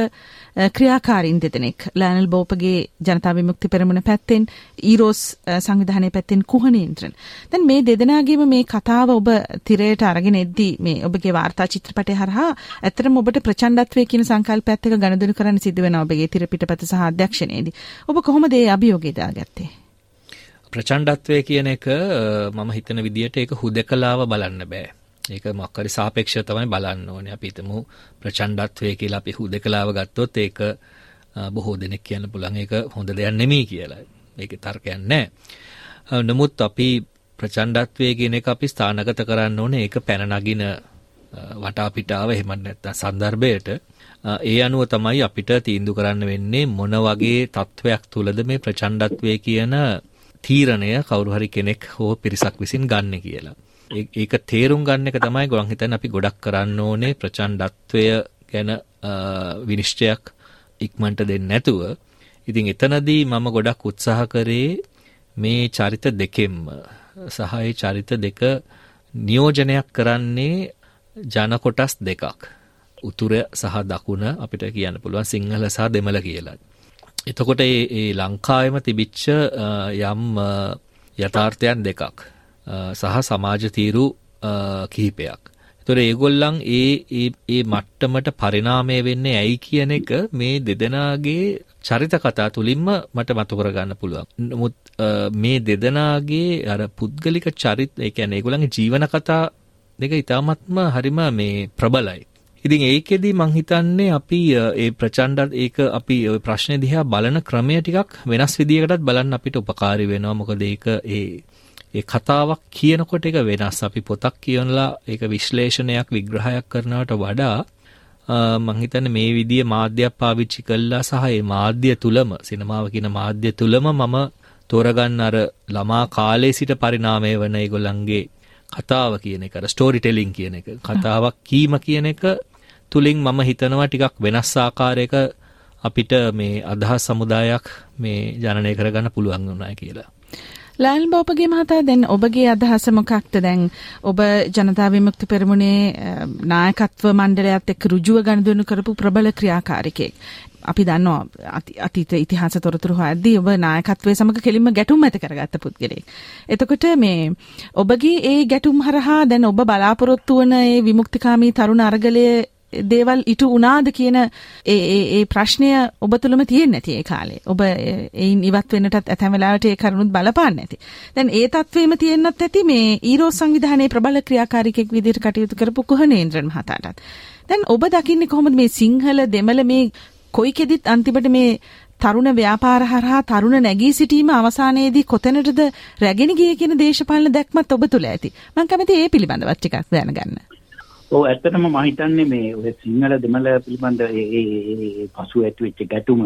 ක්‍රියාකාරීන් දෙදෙනෙක් ලෑනල් බෝපගේ ජනතා විමුක්ති පෙරමුණ පැත්තෙන් ඊරෝස් සංවිධානය පැත්තෙන් කුහනේන්ද්‍රන්. දැන් මේ දෙදෙනාගේම මේ කතාව ඔබ තිරයට අරගෙන එද්දී මේ ඔබගේ වාර්තා චිත්‍රපටය හරහා ඇත්තටම ඔබට ප්‍රචණ්ඩත්වයේ කියන සංකල්පයත් එක්ක ගනුදෙනු කරන්න සිදු වෙනවා ඔබගේ තිර පිටපත සහ අධ්‍යක්ෂණයේදී. ඔබ කොහොමද ඒ අභියෝගය දාගත්තේ? ප්‍රචණ්ඩත්වය කියන එක මම හිතන විදිහට ඒක හුදකලාව බලන්න බෑ. ඒක මොකක්hari සාපේක්ෂව තමයි බලන්න ඕනේ. අපි හිතමු ප්‍රචණ්ඩත්වය කියලා අපි හුදකලාව ගත්තොත් ඒක බොහෝ දෙනෙක් කියන්න පුළුවන් ඒක හොඳ දෙයක් නෙමෙයි කියලා. ඒකේ තර්කයක් නැහැ. නමුත් අපි ප්‍රචණ්ඩත්වය කියන එක අපි ස්ථානගත කරන්න ඕනේ ඒක පැන නගින වටාපිටාව එහෙම නැත්නම් සන්දර්භයට ඒ අනුව තමයි අපිට තීන්දුව කරන්න වෙන්නේ මොන වගේ තත්වයක් තුලද මේ ප්‍රචණ්ඩත්වය කියන තීරණය කවුරු හරි කෙනෙක් හෝ පිරිසක් විසින් ගන්න කියලා. ඒක තේරුම් ගන්න එක තමයි ගොන් හිතන්නේ අපි ගොඩක් කරන්න ඕනේ ප්‍රචණ්ඩත්වය ගැන විනිශ්චයක් ඉක්මනට දෙන්නේ නැතුව. ඉතින් එතනදී මම ගොඩක් උත්සාහ කරේ මේ චරිත දෙකෙන්ම සහ ඒ චරිත දෙක නියෝජනයක් කරන්නේ ජන කොටස් දෙකක්. උතුර සහ දකුණ අපිට කියන්න පුළුවන් සිංහල සහ දෙමළ කියලා. එතකොට මේ ලංකාවෙම තිබිච්ච යම් යථාර්ථයන් දෙකක්. සහ සමාජ තීරු කිහිපයක්. ඒතොර ඒගොල්ලන් ඒ ඒ ඒ මට්ටමට පරිණාමය වෙන්නේ ඇයි කියන එක මේ දෙදෙනාගේ චරිත කතා තුලින්ම මට මතු කරගන්න පුළුවන්. නමුත් මේ දෙදෙනාගේ අර පුද්ගලික චරිත ඒ කියන්නේ ඒගොල්ලන්ගේ ජීවන කතා දෙක ඉතාමත්ම හරිම මේ ප්‍රබලයි. ඉතින් ඒකෙදි මං හිතන්නේ අපි ඒ ප්‍රචණ්ඩ ඒක අපි ওই ප්‍රශ්නේ දිහා බලන ක්‍රමය ටිකක් වෙනස් විදියකටත් බලන්න අපිට උපකාරී වෙනවා. මොකද ඒක ඒ ඒ කතාවක් කියනකොට එක වෙනස් අපි පොතක් කියනලා ඒක විශ්ලේෂණයක් විග්‍රහයක් කරනවට වඩා මං හිතන්නේ මේ විදිය මාධ්‍යයක් පාවිච්චි කළා සහ ඒ මාධ්‍ය තුලම සිනමාව කියන මාධ්‍ය තුලම මම තෝරගන්න අර ළමා කාලේ සිට පරිණාමය වන ඒගොල්ලන්ගේ කතාව කියන එක අර ස්ටෝරි ටෙලිං කියන එක කතාවක් කීම කියන එක තුලින් මම හිතනවා ටිකක් වෙනස් ආකාරයක අපිට මේ අදහස් සමුදායක් මේ ජනනය කරගන්න පුළුවන් වුණා කියලා. ලාල් බෝපගේ මහතා දැන් ඔබගේ අදහස මොකක්ද දැන් ඔබ ජනතා විමුක්ති පෙරමුණේ නායකත්ව මණ්ඩලයත් එක්ක රුජුව ගනුදෙනු කරපු ප්‍රබල ක්‍රියාකාරිකයෙක්. අපි දන්නවා අතීත ඉතිහාස තොරතුරු හොයද්දී ඔබ නායකත්වයේ සමග කෙලින්ම ගැටුම් ඇති කරගත්ත පුද්ගලෙක්. එතකොට මේ ඔබගේ ඒ ගැටුම් හරහා දැන් ඔබ බලාපොරොත්තු වන ඒ විමුක්තිකාමී තරුණ අරගලයේ දේවල් ඉටු වුණාද කියන ඒ ඒ ප්‍රශ්නය ඔබ තුළම තියෙන්නේ නැති ඒ කාලේ. ඔබ ඒයින් ඉවත් වෙන්නටත් ඇතැම් වෙලාවට ඒ කරුණුත් බලපාන්නේ නැති. දැන් ඒ තත්වේම තියෙන්නත් ඇති මේ ඊරෝ සංවිධානයේ ප්‍රබල ක්‍රියාකාරිකෙක් විදිහට කටයුතු කරපු කුහනේන්ද්‍රන් මහතාටත්. දැන් ඔබ දකින්නේ කොහොමද මේ සිංහල දෙමළ මේ කොයි කෙදිත් අන්තිමට මේ තරුණ ව්‍යාපාර හරහා තරුණ නැගී සිටීම අවසානයේදී කොතැනටද රැගෙන ගියේ කියන දේශපාලන දැක්මත් ඔබ තුළ ඇති. මම කැමති ඒ පිළිබඳවත් ටිකක් දැනගන්න. ඔව් ඇත්තටම මම හිතන්නේ මේ ඔය සිංහල දෙමළ පිළිබඳ ඒ පසු ඇති වෙච්ච ගැටුම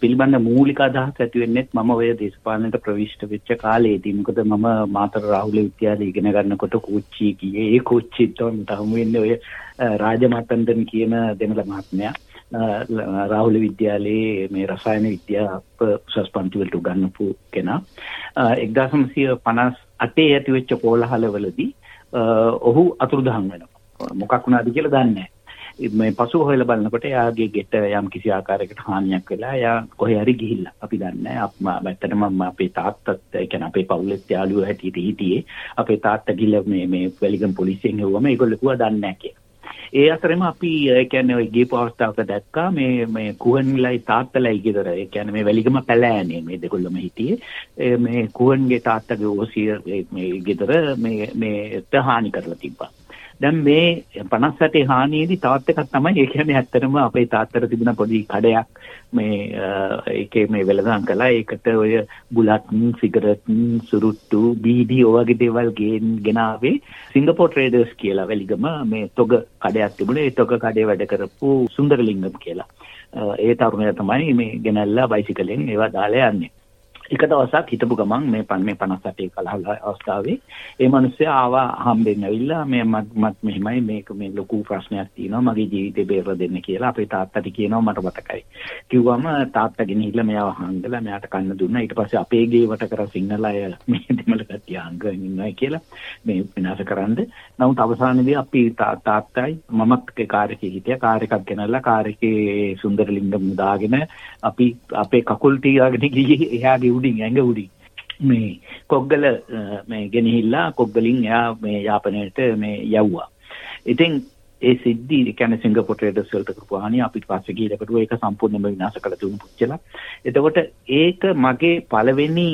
පිළිබඳ මූලික අදහස් ඇති වෙන්නේ මම ඔය දේශපාලනයට ප්‍රවිෂ්ඨ වෙච්ච කාලේදී මොකද මම මාතර රාහුල විද්‍යාලයේ ඉගෙන ගන්නකොට කෝච්චි ගියේ ඒ කෝච්චිත් මට හමු වෙන්නේ ඔය රාජමතන්දන් කියන දෙමළ මහත්මයා. රාහුල විද්‍යාලයේ මේ රසායන විද්‍යාව උසස් පන්ති වලට උගන්වපු කෙනා. 1958 ඇති වෙච්ච කෝලහලවලදී ඔහු අතුරුදහන් වෙනවා. මොකක් වුණාද කියලා දන්නේ මේ පසු හොයලා බලනකොට එයාගේ ගෙට යම් කිසි ආකාරයකට හානියක් වෙලා එයා කොහේ හරි ගිහිල්ලා. අපි දන්නේ නැහැ. ඇත්තටම අපේ තාත්තත් ඒ කියන්නේ අපේ පවුලේ යාළුවෝ හැටියට හිටියේ. අපේ තාත්තා ගිහිල්ලා මේ මේ වැලිගම පොලිසියෙන් හෙව්වම ඒගොල්ලෝ කිව්වා දන්නේ නැහැ කියලා. ඒ අතරෙම අපි ඒ කියන්නේ ওই ගියපු අවස්ථාවක දැක්කා මේ මේ කුවන්ලයි තාත්තලයි ගෙදර. ඒ කියන්නේ මේ වැලිගම පැලෑනේ මේ දෙකොල්ලම හිටියේ. මේ කුවන්ගේ තාත්තගේ ඕසිය මේ ගෙදර මේ මේ තහානි කරලා තිබ්බා. දැන් මේ 57 හානියේදී තවත් එකක් තමයි ඒ කියන්නේ ඇත්තටම අපේ තාත්තට තිබුණ පොඩි කඩයක් මේ ඒකේ මේ වෙලඳන් කළා. ඒකට ඔය බුලත් සිගරට් සුරුට්ටු බීඩි ඔය වගේ දේවල් ගෙනාවේ සිංගප්පූර් ට්‍රේඩර්ස් කියලා වැලිගම මේ තොග කඩයක් තිබුණේ. ඒ තොග කඩේ වැඩ කරපු සුන්දරලිංගම් කියලා. ඒ තරුණයා තමයි මේ ගෙනල්ලා බයිසිකලෙන් ඒවා දාලා යන්නේ. එක දවසක් හිටපු ගමන් මේ මේ 58 කලහ අවස්ථාවේ ඒ මිනිස්සයා ආවා හම්බෙන්න ඇවිල්ලා මේ මත් මත් මෙහිමයි මේක මේ ලොකු ප්‍රශ්නයක් තියෙනවා මගේ ජීවිතේ බේර දෙන්න කියලා අපේ තාත්තට කියනවා මට මතකයි. කිව්වම තාත්තා ගෙනහිල්ලා මෙයාව හංගලා මෙයාට කන්න දුන්නා. ඊට පස්සේ අපේ ගේවට කර සිංහල අය මේ දෙමළ කට්ටිය හංගගෙන ඉන්නවා කියලා මේ විනාශ කරන්න. නමුත් අවසානයේදී අපි තාත්තයි මමත් කාර් එකේ හිටියා. කාර් එකක් ගෙනල්ලා කාර් එකේ සුන්දරලිංගම් දාගෙන අපි අපේ කකුල් තියාගෙන ගියේ එහාගේ උඩින් ඇඟ උඩින් මේ කොග්ගල මේ ගෙනහිල්ලා කොග්ගලින් එයා මේ යාපනයට මේ යවුවා. ඉතින් ඒ සිද්ධි කියන්නේ සිංගප්පූර් ට්‍රේඩර්ස් වලට කරපු හානිය අපිට පස්සේ ගිහලා කරුවා ඒක සම්පූර්ණයෙන්ම විනාශ කළ තුණු පුච්චලා. එතකොට ඒක මගේ පළවෙනි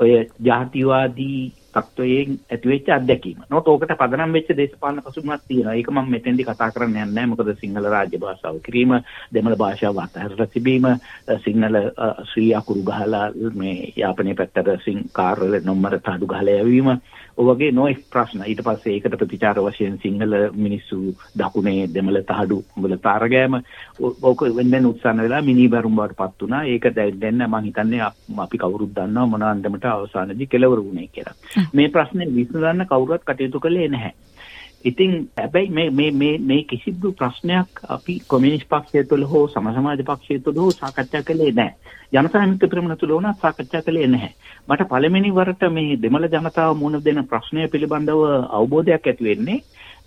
ඔය ජාතිවාදී තත්වයෙන් ඇතිවෙච්ච අත්දැකීම. නෝත් ඕකට පදනම් වෙච්ච දේශපාලන පසුබිමක් තියෙනවා. ඒක මම මෙතෙන්දි කතා කරන්න යන්නේ නැහැ. මොකද සිංහල රාජ්‍ය භාෂාව කිරීම, දෙමළ භාෂාව අතහැරලා තිබීම, සිංහල ශ්‍රී අකුරු ගහලා මේ යාපනයේ පැත්තට සිං කාර්වල නම්බර තඩු ගහලා යවීම, ඔය වගේ නොඑක් ප්‍රශ්න. ඊට පස්සේ ඒකට ප්‍රතිචාර වශයෙන් සිංහල මිනිස්සු දකුණේ දෙමළ තහඩු වල තරගෑම ඕක වෙන්න උත්සන්න වෙලා මිනි බැරුම් බවට පත් වුණා. ඒක දැන් මම හිතන්නේ අපි කවුරුත් දන්නවා මොන අන්දමට අවසානයේදී කෙලවර වුණේ කියලා. මේ ප්‍රශ්නේ විසඳන්න කවුරුත් කටයුතු කළේ නැහැ. ඉතින් හැබැයි මේ මේ මේ මේ කිසිදු ප්‍රශ්නයක් අපි කොමියුනිස්ට් පක්ෂය තුළ හෝ සම සමාජ පක්ෂය තුළ හෝ සාකච්ඡා කළේ නැහැ. ජනතා විමුක්ති පෙරමුණ තුළ උනත් සාකච්ඡා කළේ නැහැ. මට පළවෙනි වරට මේ දෙමළ ජනතාව මුහුණ දෙන ප්‍රශ්නය පිළිබඳව අවබෝධයක් ඇති වෙන්නේ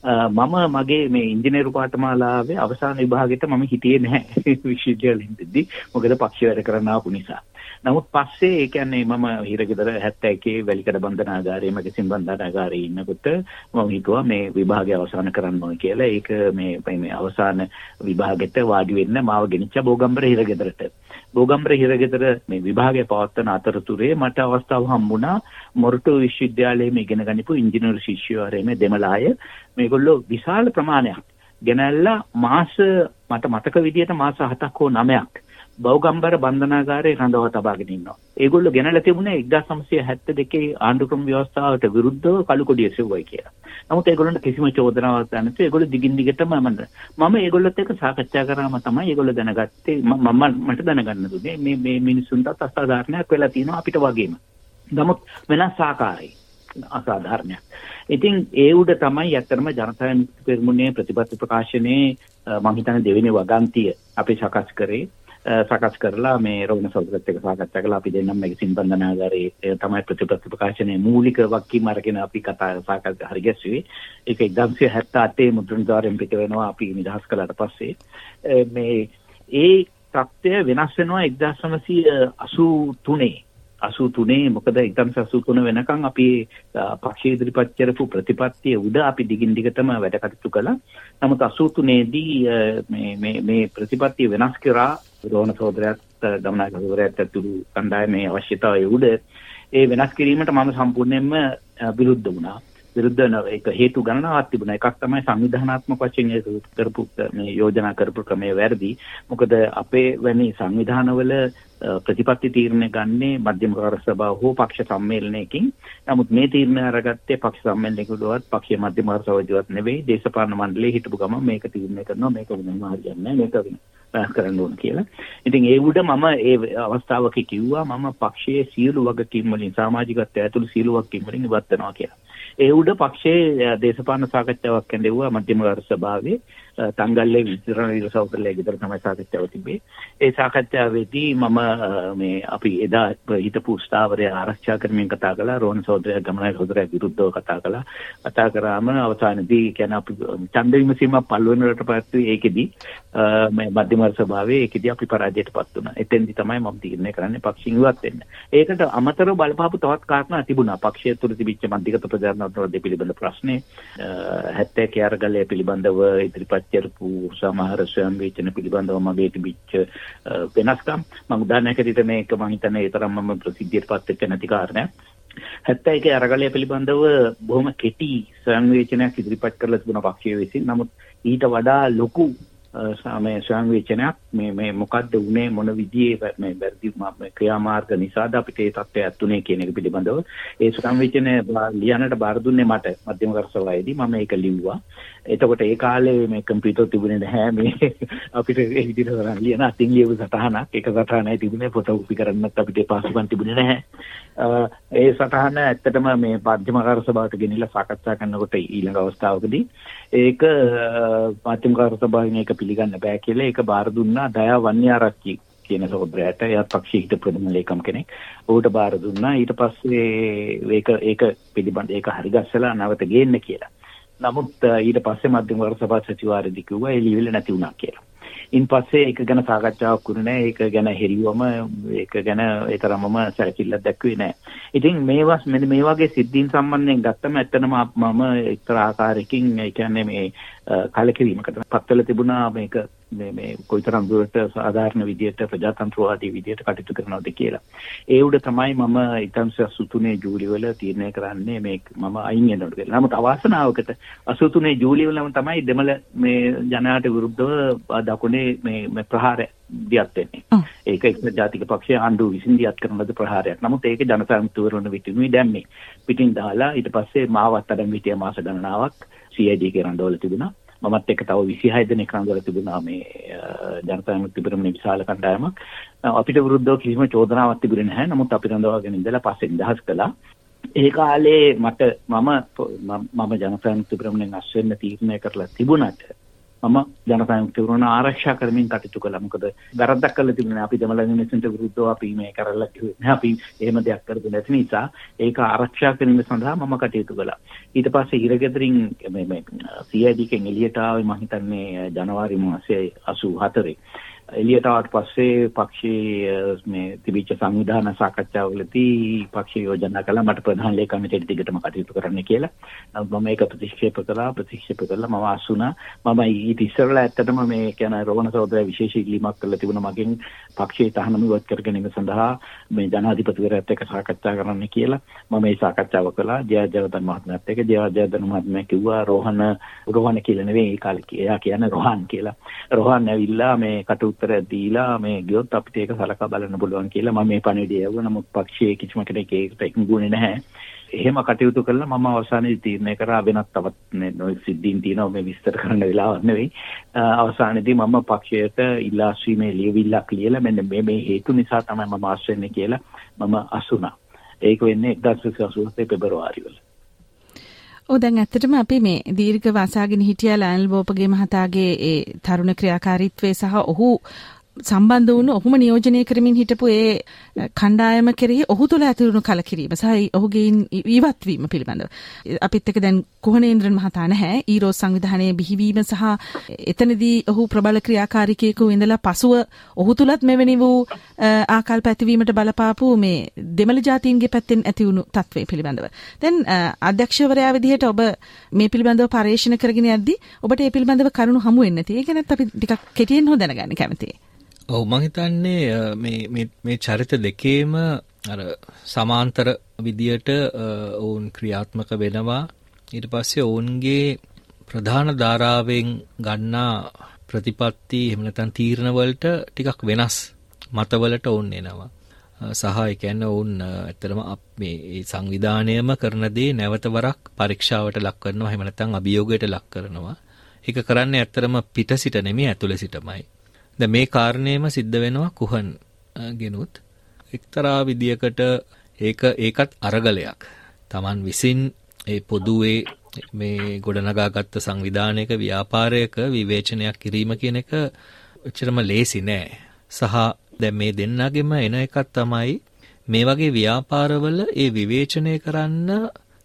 මම මගේ මේ ඉංජිනේරු පාඨමාලාවේ අවසාන විභාගෙට මම හිටියේ නැහැ *laughs* විශ්වවිද්‍යාලෙන්දී මොකද පක්ෂ වැඩ කරන්න ආපු නිසා. නමුත් පස්සේ ඒ කියන්නේ මම හිරගෙදර 71 වැලිකඩ බන්ධනාගාරයේ මැගසින් බන්ධනාගාරයේ ඉන්නකොට මම හිතුවා මේ විභාගය අවසන් කරන්න ඕනේ කියලා. ඒක මේ මේ අවසාන විභාගෙට වාඩි වෙන්න මාව ගෙනිච්ච බෝගම්බර හිරගෙදරට. බෝගම්බර හිරගෙදර මේ විභාගය පවත්වන අතරතුරේ මට අවස්ථාව හම්බුණා මොරටු විශ්වවිද්‍යාලයේ මේ ඉගෙන ගනිපු ඉංජිනේරු ශිෂ්‍යවරේ මේ දෙමළ අය මේගොල්ලෝ විශාල ප්‍රමාණයක් ගෙනල්ලා මාස මට මතක විදියට මාස 7ක් හෝ 9ක් බෞගම්බර බන්ධනාගාරයේ රඳවා තබාගෙන ඉන්නවා. ඒගොල්ලෝ ගෙනලා තිබුණේ 1972 ආණ්ඩුක්‍රම ව්‍යවස්ථාවට විරුද්ධව කළු කොඩිය සෙව්වයි කියලා. නමුත් ඒගොල්ලන්ට කිසිම චෝදනාවක් නැතුව ඒගොල්ලෝ දිගින් දිගටම මම මම ඒගොල්ලොත් එක්ක සාකච්ඡා කරාම තමයි ඒගොල්ලෝ දැනගත්තේ මම මට දැනගන්න දුන්නේ මේ මේ මිනිස්සුන්ටත් අසාධාරණයක් වෙලා තියෙනවා අපිට වගේම. නමුත් වෙනස් ආකාරයි අසාධාරණයක්. ඉතින් ඒ උඩ තමයි ඇත්තටම ජනතා විමුක්ති පෙරමුණේ ප්‍රතිපත්ති ප්‍රකාශනයේ මම හිතන්නේ දෙවෙනි වගන්තිය අපි සකස් කරේ සකස් කරලා මේ රෝණ සෞදරත් එක්ක සාකච්ඡා කළා අපි දෙන්නම් මේක සින්බන්ධනාගාරයේ තමයි ප්‍රතිපත්ති ප්‍රකාශනයේ මූලික වක්කීම් අරගෙන අපි කතා සාකච්ඡා හරි ගැස්සුවේ. ඒක 1978 මුද්‍රණ ద్వාරයෙන් පිට වෙනවා අපි නිදහස් කළාට පස්සේ. මේ ඒ තත්ත්වය වෙනස් වෙනවා 1983 83 මොකද 1983 වෙනකන් අපි පක්ෂ ඉදිරිපත් කරපු ප්‍රතිපත්තිය උඩ අපි දිගින් දිගටම වැඩ කටයුතු කළා. නමුත් 83 දී මේ මේ මේ ප්‍රතිපත්තිය වෙනස් කරා රෝණ සහෝදරයත් ගමනායක සහෝදරයත් ඇතුළු කණ්ඩායමේ අවශ්‍යතාවය උඩ ඒ වෙනස් කිරීමට මම සම්පූර්ණයෙන්ම විරුද්ධ වුණා. විරුද්ධ ඒක හේතු ගණනාවක් තිබුණා. එකක් තමයි සංවිධානාත්මක වශයෙන් ඒක කරපු මේ යෝජනා කරපු ක්‍රමය වැරදි. මොකද අපේ වැනි සංවිධානවල ප්‍රතිපත්ති තීරණය ගන්නේ මධ්‍යම කාර්ය සභාව හෝ පක්ෂ සම්මේලනයකින්. නමුත් මේ තීරණය අරගත්තේ පක්ෂ සම්මේලනයකටවත් පක්ෂ මධ්‍යම කාර්ය සභාවජවත් නෙවෙයි දේශපාලන මණ්ඩලයේ හිටපු ගමන් මේක තීරණය කරනවා මේක වෙනම හරියන්නේ මේක වෙනස් කරන්න ඕන කියලා. ඉතින් ඒ උඩ මම ඒ අවස්ථාවක කිව්වා මම පක්ෂයේ සියලු වගකීම් වලින් සමාජිකත්වය ඇතුළු සියලු වගකීම් වලින් ඉවත් වෙනවා කියලා. ඒ උඩ පක්ෂයේ දේශපාලන සාකච්ඡාවක් කැඳෙව්වා මධ්‍යම කාර්ය සභාවේ. තංගල්ලේ විතරණ වීර සහෝදරලා ගෙදර තමයි සාකච්ඡාව තිබේ. ඒ සාකච්ඡාවේදී මම මේ අපි එදා හිටපු ස්ථාවරය ආරක්ෂා කරමින් කතා කළා රෝහණ සහෝදරයා ගමනාය සහෝදරයා විරුද්ධව කතා කළා. කතා කරාම අවසානයේදී කියන්නේ අපි ඡන්ද විමසීම පළවෙනිවට පස්සේ ඒකෙදි මේ මධ්‍යම සභාවේ ඒකෙදි අපි පරාජයටපත් වුණා. එතෙන්දි තමයි මම තීරණය කරන්නේ පක්ෂින් ඉවත් වෙන්න. ඒකට අමතරව බලපාපු තවත් කාරණා තිබුණා. පක්ෂය තුළ තිබිච්ච මධ්‍යගත ප්‍රචාරණවල පිළිබඳ ප්‍රශ්නේ 70 අරගලය පිළිබඳව ඉදිරිපත් කරපු සමහර ස්වයං වේචන පිළිබඳව මගේ තිබිච්ච වෙනස්කම් මම උදාහරණයක් ඇරෙට මේක මම හිතන්නේ ඒ තරම් මම ප්‍රසිද්ධියටපත් වෙච්ච නැති කාරණයක්. 71 අරගලය පිළිබඳව බොහොම කෙටි ස්වයං වේචනයක් ඉදිරිපත් කරලා තිබුණා පක්ෂය විසින්. නමුත් ඊට වඩා ලොකු මේ සංවේචනයක් මේ මේ මොකද්ද උනේ මොන විදිහේ මේ වැරදි ක්‍රියාමාර්ග නිසාද අපිට ඒ තත්ත්වය ඇතුනේ කියන එක පිළිබඳව. ඒ සංවේචනය ලියන්නට බාර දුන්නේ මට මධ්‍යම කරසවායේදී මම ඒක ලිව්වා. එතකොට ඒ කාලේ මේ කම්පියුටර් තිබුණේ නැහැ. මේ *laughs* අපිට ඒ විදිහට කරන් ලියන අතින් ලියපු සටහනක්. ඒක සටහනයි තිබුණේ. ෆොටෝකෝපි කරන්නත් අපිට පාසුකම් තිබුණේ නැහැ. ඒ සටහන ඇත්තටම මේ මධ්‍යම කරසභාවට ගෙනිලා සාකච්ඡා කරනකොට ඊළඟ අවස්ථාවකදී ඒක මධ්‍යම කරසභාවෙන් ඒක පිළිගන්න බෑ කියලා ඒක බාර දුන්නා. දයා වන්‍යාරච්චි කියන සහෝදරයාට එයාත් පක්ෂයේ හිට ප්‍රධාන ලේකම් කෙනෙක්. ඌට බාර දුන්නා. ඊට පස්සේ ඒක ඒක පිළිබඳ ඒක හරි ගස්සලා නැවත ගේන්න කියලා. නමුත් ඊට පස්සේ මධ්‍යම වර්ග සභා සචිවාරයේදී කිව්වා ඒ ලියවිල්ල නැති වුණා කියලා. ඉන් පස්සේ ඒක ගැන සාකච්ඡාවක් වුණේ නැහැ. ඒක ගැන හෙරිවම ඒක ගැන ඒ තරමම සැලකිල්ලක් දැක්ුවේ නැහැ. ඉතින් මේවස් මෙන්න මේ වගේ සිද්ධීන් සම්බන්ධයෙන් ගත්තම ඇත්තනම මම එක්තරා ආකාරයකින් ඒ කියන්නේ මේ කලකිරීමකට පත්වල තිබුණා මේක මේ මේ කොයිතරම් දුරට සාධාරණ විදියට ප්‍රජාතන්ත්‍රවාදී විදියට කටයුතු කරනවද කියලා. ඒ උඩ තමයි මම 1983 ජූලි වල තීරණය කරන්නේ මේ මම අයින් වෙනවට කියලා. නමුත් අවාසනාවකට 83 ජූලි වලම තමයි දෙමළ මේ ජනයාට විරුද්ධව දකුණේ මේ ප්‍රහාරය දියත් වෙන්නේ. ඒක එක්ක ජාතික පක්ෂයේ ආණ්ඩුව විසින් දියත් කරන ලද ප්‍රහාරයක්. නමුත් ඒක ජනසංයුක්තවරුන් විටිනුයි දැම්මේ. පිටින් දාලා ඊට පස්සේ මාවත් අඩම් විටිය මාස ගණනාවක් CID එකේ රඳවල තිබුණා. මමත් එක්ක තව 26 දෙනෙක් රඳවල තිබුණා මේ ජනතා විමුක්ති පෙරමුණේ විශාල කණ්ඩායමක්. අපිට විරුද්ධව කිසිම චෝදනාවක් තිබුණේ නැහැ. නමුත් අපි රඳවාගෙන ඉඳලා පස්සේ නිදහස් කළා. ඒ කාලේ මට මම මම ජනතා විමුක්ති පෙරමුණෙන් අස් වෙන්න තීරණය කරලා තිබුණාට මම ජනතා විමුක්ති පෙරමුණ ආරක්ෂා කරමින් කටයුතු කළා. මොකද වැරද්දක් කළා තිබුණේ අපි දෙමළ මිනිස්සුන්ට විරුද්ධව අපි මේ කරලා කිව්වේ අපි එහෙම දෙයක් කරපු නැති නිසා ඒක ආරක්ෂා කිරීම සඳහා මම කටයුතු කළා. ඊට පස්සේ හිරගෙදරින් මේ මේ CID කෙන් එළියට ආවේ මම හිතන්නේ ජනවාරි මාසයේ 84 එළියට ආවට පස්සේ පක්ෂයේ මේ තිබිච්ච සංවිධාන සාකච්ඡාවලදී පක්ෂ යෝජනා කළා මට ප්‍රධාන ලේකම්ිටේ දිගටම කටයුතු කරන්න කියලා. මම මේක ප්‍රතික්ෂේප කළා ප්‍රතික්ෂේප කළා මම අසුණා. මම ඊට ඉස්සරලා ඇත්තටම මේ කියන රෝහණ සහෝදරයා විශේෂ ඉල්ලීමක් කළා තිබුණා මගෙන් පක්ෂයේ තහනම ඉවත් කර ගැනීම සඳහා මේ ජනාධිපතිවරයාත් එක්ක සාකච්ඡා කරන්න කියලා. මම මේ සාකච්ඡාව කළා. ජයජයවර්ධන මහත්මයාත් එක්ක ජයජයවර්ධන මහත්මයා කිව්වා රෝහණ රෝහණ කියලා නෙවෙයි ඒ කාලේ එයා කියන්නේ රෝහන් කියලා. රෝහන් ඇවිල්ලා මේ කටුත් උත්තර දීලා මේ ගියොත් අපිට ඒක සලකා බලන්න පුළුවන් කියලා මම මේ පණිවිඩය යවුවා. නමුත් පක්ෂයේ කිසිම කෙනෙක් ඒකට එකඟුනේ නැහැ. එහෙම කටයුතු කළා මම අවසානයේ තීරණය කරා වෙනත් තවත් නොයෙක් සිද්ධීන් තියෙනවා මේ විස්තර කරන්න වෙලාවක් නෙවෙයි. අවසානයේදී මම පක්ෂයට ඉල්ලා අස්වීමේ ලියවිල්ලක් ලියලා මෙන්න මේ මේ හේතු නිසා තමයි මම ආස් වෙන්නේ කියලා මම අසුණා. ඒක වෙන්නේ 1987 පෙබරවාරි වල. ඔව් දැන් ඇත්තටම අපි මේ දීර්ඝ වාසාගෙන හිටියා ලයනල් බෝපගේ මහතාගේ ඒ තරුණ ක්‍රියාකාරීත්වය සහ ඔහු සම්බන්ධ වුණු ඔහුම නියෝජනය කරමින් හිටපු ඒ කණ්ඩායම කෙරෙහි ඔහු තුළ ඇතිවුණු කලකිරීම සහ ඔහුගේ ඉවත් වීම පිළිබඳව. අපිත් එක්ක දැන් කුහණේන්ද්‍රන් මහතා නැහැ. ඊරෝස් සංවිධානයේ බිහිවීම සහ එතනදී ඔහු ප්‍රබල ක්‍රියාකාරිකයෙකු ඉඳලා පසුව ඔහු තුලත් මෙවැනි වූ ආකල්ප ඇතිවීමට බලපාපු මේ දෙමළ ජාතීන්ගේ පැත්තෙන් ඇතිවුණු තත්ත්වය පිළිබඳව. දැන් අධ්‍යක්ෂවරයා විදිහට ඔබ මේ පිළිබඳව පර්යේෂණ කරගෙන යද්දී ඔබට මේ පිළිබඳව කරුණු හමු වෙන්නේ නැති. ඒ ගැනත් අපි ටිකක් කෙටියෙන් හො දැනගන්න කැමතියි. ඔව් මං හිතන්නේ මේ මේ මේ චරිත දෙකේම අර සමාන්තර විදියට ඔවුන් ක්‍රියාත්මක වෙනවා. ඊට පස්සේ ඔවුන්ගේ ප්‍රධාන ධාරාවෙන් ගන්නා ප්‍රතිපත්ති එහෙම නැත්නම් තීරණ වලට ටිකක් වෙනස් මතවලට ඔවුන් එනවා. සහ ඒ කියන්නේ ඔවුන් ඇත්තටම මේ සංවිධානයම කරන දේ නැවත වරක් පරීක්ෂාවට ලක් කරනවා එහෙම නැත්නම් අභියෝගයට ලක් කරනවා. ඒක කරන්නේ ඇත්තටම පිට සිට නෙමෙයි ඇතුළේ සිටමයි. දැන් මේ කාරණේම සිද්ධ වෙනවා කුහන් ගෙනුත් එක්තරා විදියකට ඒක ඒකත් අරගලයක්. Taman විසින් ඒ පොදුවේ මේ ගොඩනගාගත්ත සංවිධානයක ව්‍යාපාරයක විවේචනයක් කිරීම කියන එක එච්චරම ලේසි නෑ. සහ දැන් මේ දෙන්නගෙම එන එකක් තමයි මේ වගේ ව්‍යාපාරවල ඒ විවේචනය කරන්න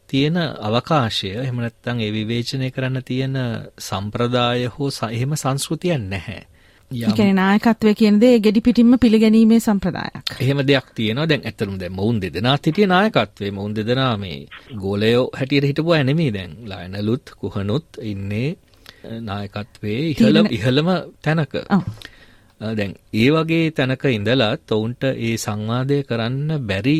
තියෙන අවකාශය එහෙම නැත්නම් ඒ විවේචනය කරන්න තියෙන සම්ප්‍රදාය හෝ එහෙම සංස්කෘතියක් නැහැ. කියන්නේ නායකත්වය කියන දේ ගෙඩි පිටින්ම පිළිගැනීමේ සම්ප්‍රදායක්. එහෙම දෙයක් තියෙනවා. දැන් ඇත්තටම දැන් මොවුන් දෙදෙනාත් හිටියේ නායකත්වයේ. මොවුන් දෙදෙනා මේ ගෝලයෝ හැටියට හිටපු නෙමෙයි දැන්. ලයනලුත් කුහනුත් ඉන්නේ නායකත්වයේ ඉහළ ඉහළම තැනක. දැන් ඒ වගේ තැනක ඉඳලත් ඔවුන්ට ඒ සංවාදය කරන්න බැරි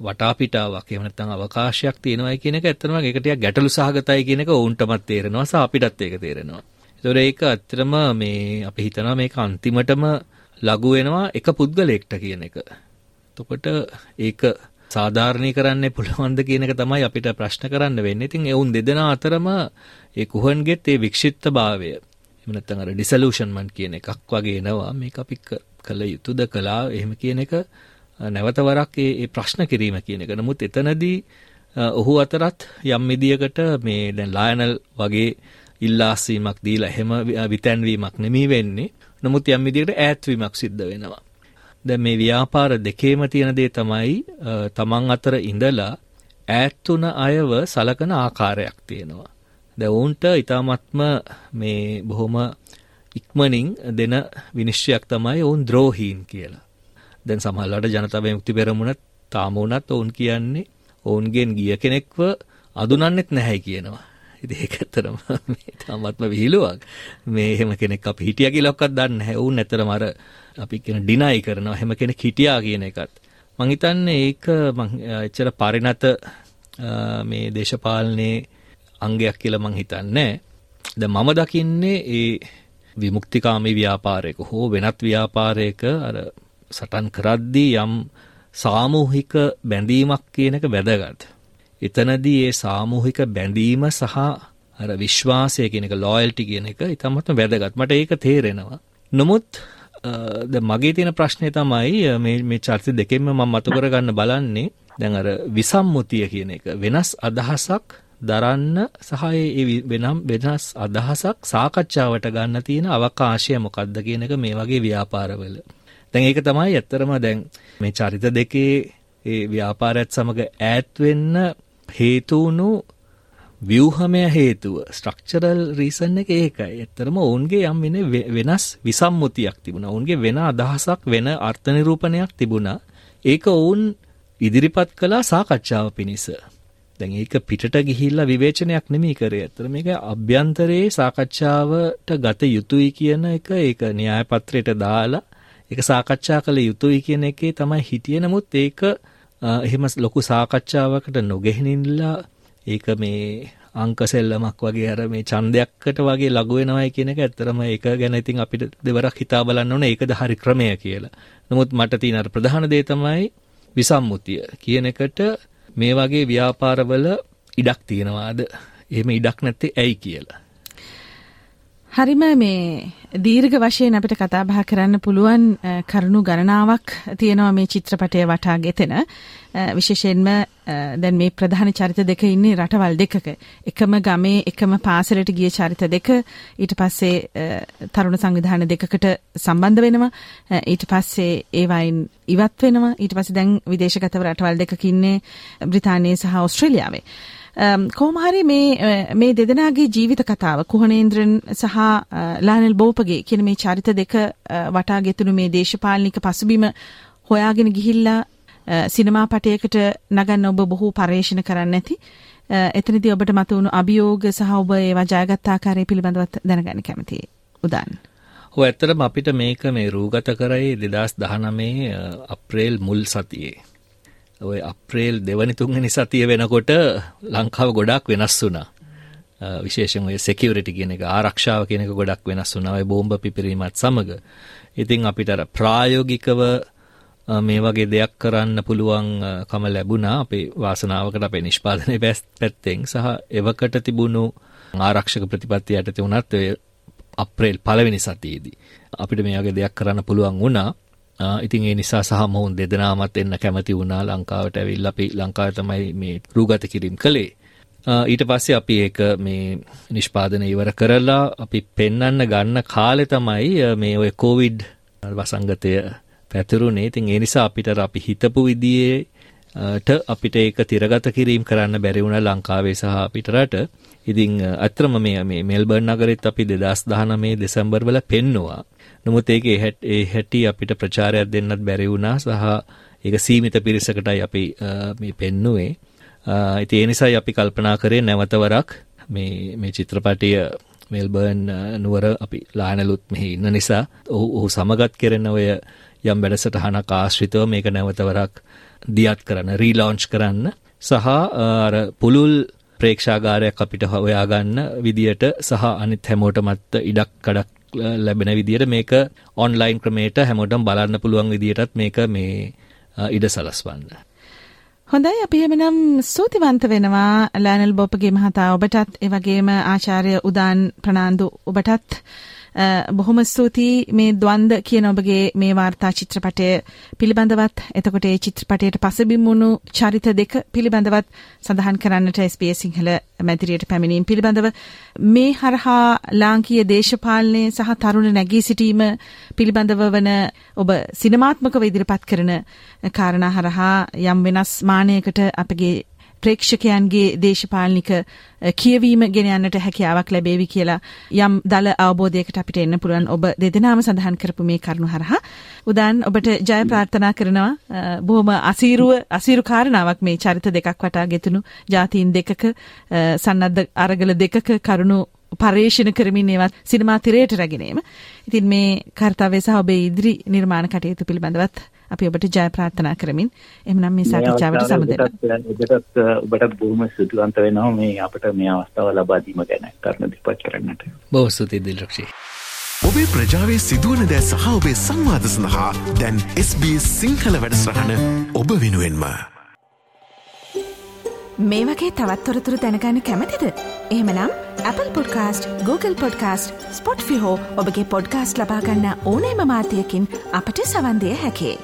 වටාපිටාවක් එහෙම නැත්නම් අවකාශයක් තියෙනවායි කියන එක ඇත්තටම ඒක ටිකක් ගැටලු සහගතයි කියන එක ඔවුන්ටමත් තේරෙනවා සහ අපිටත් ඒක තේරෙනවා. ඒතොර ඒක ඇත්තටම මේ අපි හිතනවා මේක අන්තිමටම ලඝු වෙනවා එක පුද්ගලයෙක්ට කියන එක. එතකොට ඒක සාධාරණී කරන්න පුළුවන්ද කියන එක තමයි අපිට ප්‍රශ්න කරන්න වෙන්නේ. ඉතින් එවුන් දෙදෙනා අතරම ඒ කුහන්ගෙත් ඒ වික්ෂිප්තභාවය එහෙම නැත්නම් අර ඩිසලූෂන්මන්ට් කියන එකක් වගේ එනවා. මේක අපි කළ යුතුද කළා එහෙම කියන එක නැවත වරක් ඒ ප්‍රශ්න කිරීම කියන එක. නමුත් එතනදී ඔහු අතරත් යම් විදියකට මේ දැන් ලයනල් වගේ ඉල්ලාස්වීමක් දීලා එහෙම විතැන්වීමක් නෙමී වෙන්නේ. නමුත් යම් විදිහකට ඈත්වීමක් සිද්ධ වෙනවා. දැන් මේ ව්‍යාපාර දෙකේම තියෙන දේ තමයි තමන් අතර ඉඳලා ඈත්තුන අයව සලකන ආකාරයක් තියෙනවා. දැන් උන්ට ඊ타මත්ම මේ බොහොම ඉක්මනින් දෙන විනිශ්චයක් තමයි ඔවුන් ද්‍රෝහීන් කියලා. දැන් සමහරවිට ජනතා විමුක්ති පෙරමුණ තාම වුණත් ඔවුන් කියන්නේ ඔවුන්ගෙන් ගිය කෙනෙක්ව අඳුනන්නෙත් නැහැ කියනවා. ඉතින් ඒක ඇත්තටම මේ තාමත්ම විහිළුවක්. මේ එහෙම කෙනෙක් අපි හිටියා කියලාවත් දන්නේ නැහැ. උන් ඇත්තටම අර අපි කියන ඩිනයි කරනවා. එහෙම කෙනෙක් හිටියා කියන එකත්. මං හිතන්නේ ඒක මං එච්චර පරිණත මේ දේශපාලනයේ අංගයක් කියලා මං හිතන්නේ. දැන් මම දකින්නේ ඒ විමුක්තිකාමී ව්‍යාපාරයක හෝ වෙනත් ව්‍යාපාරයක අර සටන් කරද්දී යම් සාමූහික බැඳීමක් කියන එක වැදගත්. එතනදී ඒ සාමූහික බැඳීම සහ අර විශ්වාසය කියන එක ලොයල්ටි කියන එක ඉතාමත්ම වැදගත්. මට ඒක තේරෙනවා. නමුත් දැන් මගේ තියෙන ප්‍රශ්නේ තමයි මේ මේ චරිත දෙකෙන්ම මම මතු කරගන්න බලන්නේ දැන් අර විසම්මුතිය කියන එක වෙනස් අදහසක් දරන්න සහ ඒ වෙනම් වෙනස් අදහසක් සාකච්ඡාවට ගන්න තියෙන අවකාශය මොකක්ද කියන එක මේ වගේ ව්‍යාපාරවල. දැන් ඒක තමයි ඇත්තරම දැන් මේ චරිත දෙකේ ඒ ව්‍යාපාරයත් සමග ඈත් වෙන්න හේතු වුණු ව්‍යූහමය හේතුව ස්ට්‍රක්චරල් රීසන් එක ඒකයි. ඇත්තටම ඔවුන්ගේ යම් වෙනස් විසම්මුතියක් තිබුණා. ඔවුන්ගේ වෙන අදහසක් වෙන අර්ථ නිරූපණයක් තිබුණා. ඒක ඔවුන් ඉදිරිපත් කළා සාකච්ඡාව පිණිස. දැන් ඒක පිටට ගිහිල්ලා විවේචනයක් නෙමෙයි කරේ. ඇත්තට මේක අභ්‍යන්තරයේ සාකච්ඡාවට ගත යුතුයි කියන එක ඒක න්‍යාය පත්‍රයට දාලා ඒක සාකච්ඡා කළ යුතුයි කියන එකේ තමයි හිටියේ. නමුත් ඒක එහෙම ලොකු සාකච්ඡාවකට නොගෙහිනින්ලා ඒක මේ අංක සෙල්ලමක් වගේ අර මේ ඡන්දයක්කට වගේ ලඝු වෙනවයි කියන එක ඇත්තරම ඒක ගැන ඉතින් අපිට දෙවරක් හිතා බලන්න ඕනේ ඒකද හරි ක්‍රමය කියලා. නමුත් මට තියෙන අර ප්‍රධාන දේ තමයි විසම්මුතිය කියන එකට මේ වගේ ව්‍යාපාරවල ඉඩක් තියනවාද? එහෙම ඉඩක් නැත්තේ ඇයි කියලා. හරිම මේ දීර්ඝ වශයෙන් අපිට කතා බහ කරන්න පුළුවන් කරුණු ගණනාවක් තියෙනවා මේ චිත්‍රපටය වටා ගෙතෙන. විශේෂයෙන්ම දැන් මේ ප්‍රධාන චරිත දෙක ඉන්නේ රටවල් දෙකක. එකම ගමේ එකම පාසලට ගිය චරිත දෙක. ඊට පස්සේ තරුණ සංවිධාන දෙකකට සම්බන්ධ වෙනවා. ඊට පස්සේ ඒවයින් ඉවත් වෙනවා. ඊට පස්සේ දැන් විදේශගතව රටවල් දෙකක ඉන්නේ බ්‍රිතාන්‍යයේ සහ ඕස්ට්‍රේලියාවේ. කොහොම හරි මේ මේ දෙදෙනාගේ ජීවිත කතාව කුහනේන්ද්‍රන් සහ ලානල් බෝපගේ කියන මේ චරිත දෙක වටා ගෙතුණු මේ දේශපාලනික පසුබිම හොයාගෙන ගිහිල්ලා සිනමා පටයකට නගන්න ඔබ බොහෝ පර්යේෂණ කරන්න ඇති. එතනදී ඔබට මතුවුණු අභියෝග සහ ඔබ ඒවා ජයගත් ආකාරය පිළිබඳව දැනගන්න කැමතියි. උදාන්න. ඔව් ඇත්තටම අපිට මේක මේ රූගත කරේ 2019 අප්‍රේල් මුල් සතියේ. ඔය අප්‍රේල් දෙවනි තුන්වෙනි සතිය වෙනකොට ලංකාව ගොඩක් වෙනස් වුණා. විශේෂයෙන් ඔය security කියන එක ආරක්ෂාව කියන එක ගොඩක් වෙනස් වුණා. ඔය බෝම්බ පිපිරීමත් සමග. ඉතින් අපිට අර ප්‍රායෝගිකව මේ වගේ දෙයක් කරන්න පුළුවන් කම ලැබුණා අපේ වාසනාවකට අපේ නිෂ්පාදනයේ *laughs* පැත්තෙන් සහ එවකට තිබුණු ආරක්ෂක ප්‍රතිපත්ති යටතේ උනත් ඔය අප්‍රේල් පළවෙනි සතියේදී අපිට මේ වගේ දෙයක් කරන්න පුළුවන් වුණා. ඉතින් ඒ නිසා සහ මොවුන් දෙදෙනාමත් එන්න කැමති වුණා ලංකාවට ඇවිල්ලා අපි ලංකාවේ තමයි මේ රූගත කිරීම කළේ. ඊට පස්සේ අපි ඒක මේ නිෂ්පාදනය ඉවර කරලා අපි පෙන්වන්න ගන්න කාලේ තමයි මේ ඔය කොවිඩ් වසංගතය පැතුරුනේ. ඉතින් ඒ නිසා අපිට අපි හිතපු විදිහේ ට අපිට ඒක තිරගත කිරීම කරන්න බැරි වුණා ලංකාවේ සහ පිටරට. ඉතින් අත්‍තරම මේ මේ මෙල්බර්න් නගරෙත් අපි 2019 දෙසැම්බර් වල පෙන්නවා. නමුත් ඒක ඒ හැටි අපිට ප්‍රචාරයක් දෙන්නත් බැරි වුණා සහ ඒක සීමිත පිරිසකටයි අපි මේ පෙන්නුවේ. ඉතින් ඒ නිසායි අපි කල්පනා කරේ නැවතවරක් මේ මේ චිත්‍රපටිය මෙල්බර්න් නුවර අපි ලානලුත් මෙහි ඉන්න නිසා ඔහු සමගත් කෙරෙන ඔය යම් වැඩසටහනක් ආශ්‍රිතව මේක නැවතවරක් දියත් කරන්න රීලෝන්ච් කරන්න. සහ අර පුළුල් ප්‍රේක්ෂාගාරයක් අපිට හොයාගන්න විදියට සහ අනිත් හැමෝටමත් ඉඩක් කඩක් ලැබෙන විදියට මේක ඔන්ලයින් ක්‍රමයට හැමෝටම බලන්න පුළුවන් විදියටත් මේක මේ ඉඩ සලස්වන්න. හොඳයි. අපි එමනම් සූතිවන්ත වෙනවා. ලෑනල් බොපගේ මහතා ඔබටත් එවගේම ආචාර්ය උදාන් ප්‍රනාන්දු ඔබටත්. බොහොම ස්තුතියි මේ ද්වන්ද කියන ඔබගේ මේ වාර්තා චිත්‍රපටය පිළිබඳවත්. එතකොට ඒ චිත්‍රපටයට පසබිම්මුණු චරිත දෙක පිළිබඳවත් සඳහන් කරන්නට SBS සිංහල මැදිරියට පැමිණීම් පිළිබඳව මේ හරහා ලාංකීය දේශපාලනය සහ තරුණ නැගී සිටීම පිළිබඳව වන ඔබ සිනමාත්මකව ඉදිරිපත් කරන කාරණා හරහා යම් වෙනස් මානයකට අපගේ ප්‍රේක්ෂකයන්ගේ දේශපාලනික කියවීම ගෙන යන්නට හැකියාවක් ලැබේවි කියලා යම් දල අවබෝධයකට අපිට එන්න පුළුවන් ඔබ දෙදෙනාම සඳහන් කරපු මේ කරුණු හරහා උදාන් ඔබට ජය ප්‍රාර්ථනා කරනවා බොහොම අසීරුව අසීරු කාරණාවක් මේ චරිත දෙකක් වටා ගෙතුණු ජාතීන් දෙකක සන්නද්ධ අරගල දෙකක කරුණු පර්යේෂණ කරමින් ඒවත් සිනමා තිරයට රැගෙනීම. ඉතින් මේ කර්තව්‍ය සහ ඔබේ ඉදිරි නිර්මාණ කටයුතු පිළිබඳවත් අපි ඔබට ජය ප්‍රාර්ථනා කරමින් එහෙනම් මේ සාකච්ඡාවට සමදෙන්න. ඔබටත් ඔබටත් බොහොම ස්තුතිවන්ත වෙනවා මේ අපිට මේ අවස්ථාව ලබා දීම ගැන කරුණ දීපත් කරන්නට. බොහොම ස්තුතියි දිල්රක්ෂි. ඔබේ ප්‍රජාවේ සිදුවන දෑ සහ ඔබේ සංවාද සඳහා දැන් SBS සිංහල වැඩසටහන ඔබ වෙනුවෙන්ම. මේ වගේ තවත්තොරතුරු දැනගන්න කැමතිද. එහෙමනම් Apple podcast Google podcast Spotify ඔබගේ පොඩ්කාස්ට ලබාගන්න ඕනෑම මාතයකින් අපට සවන්දය හැකේ.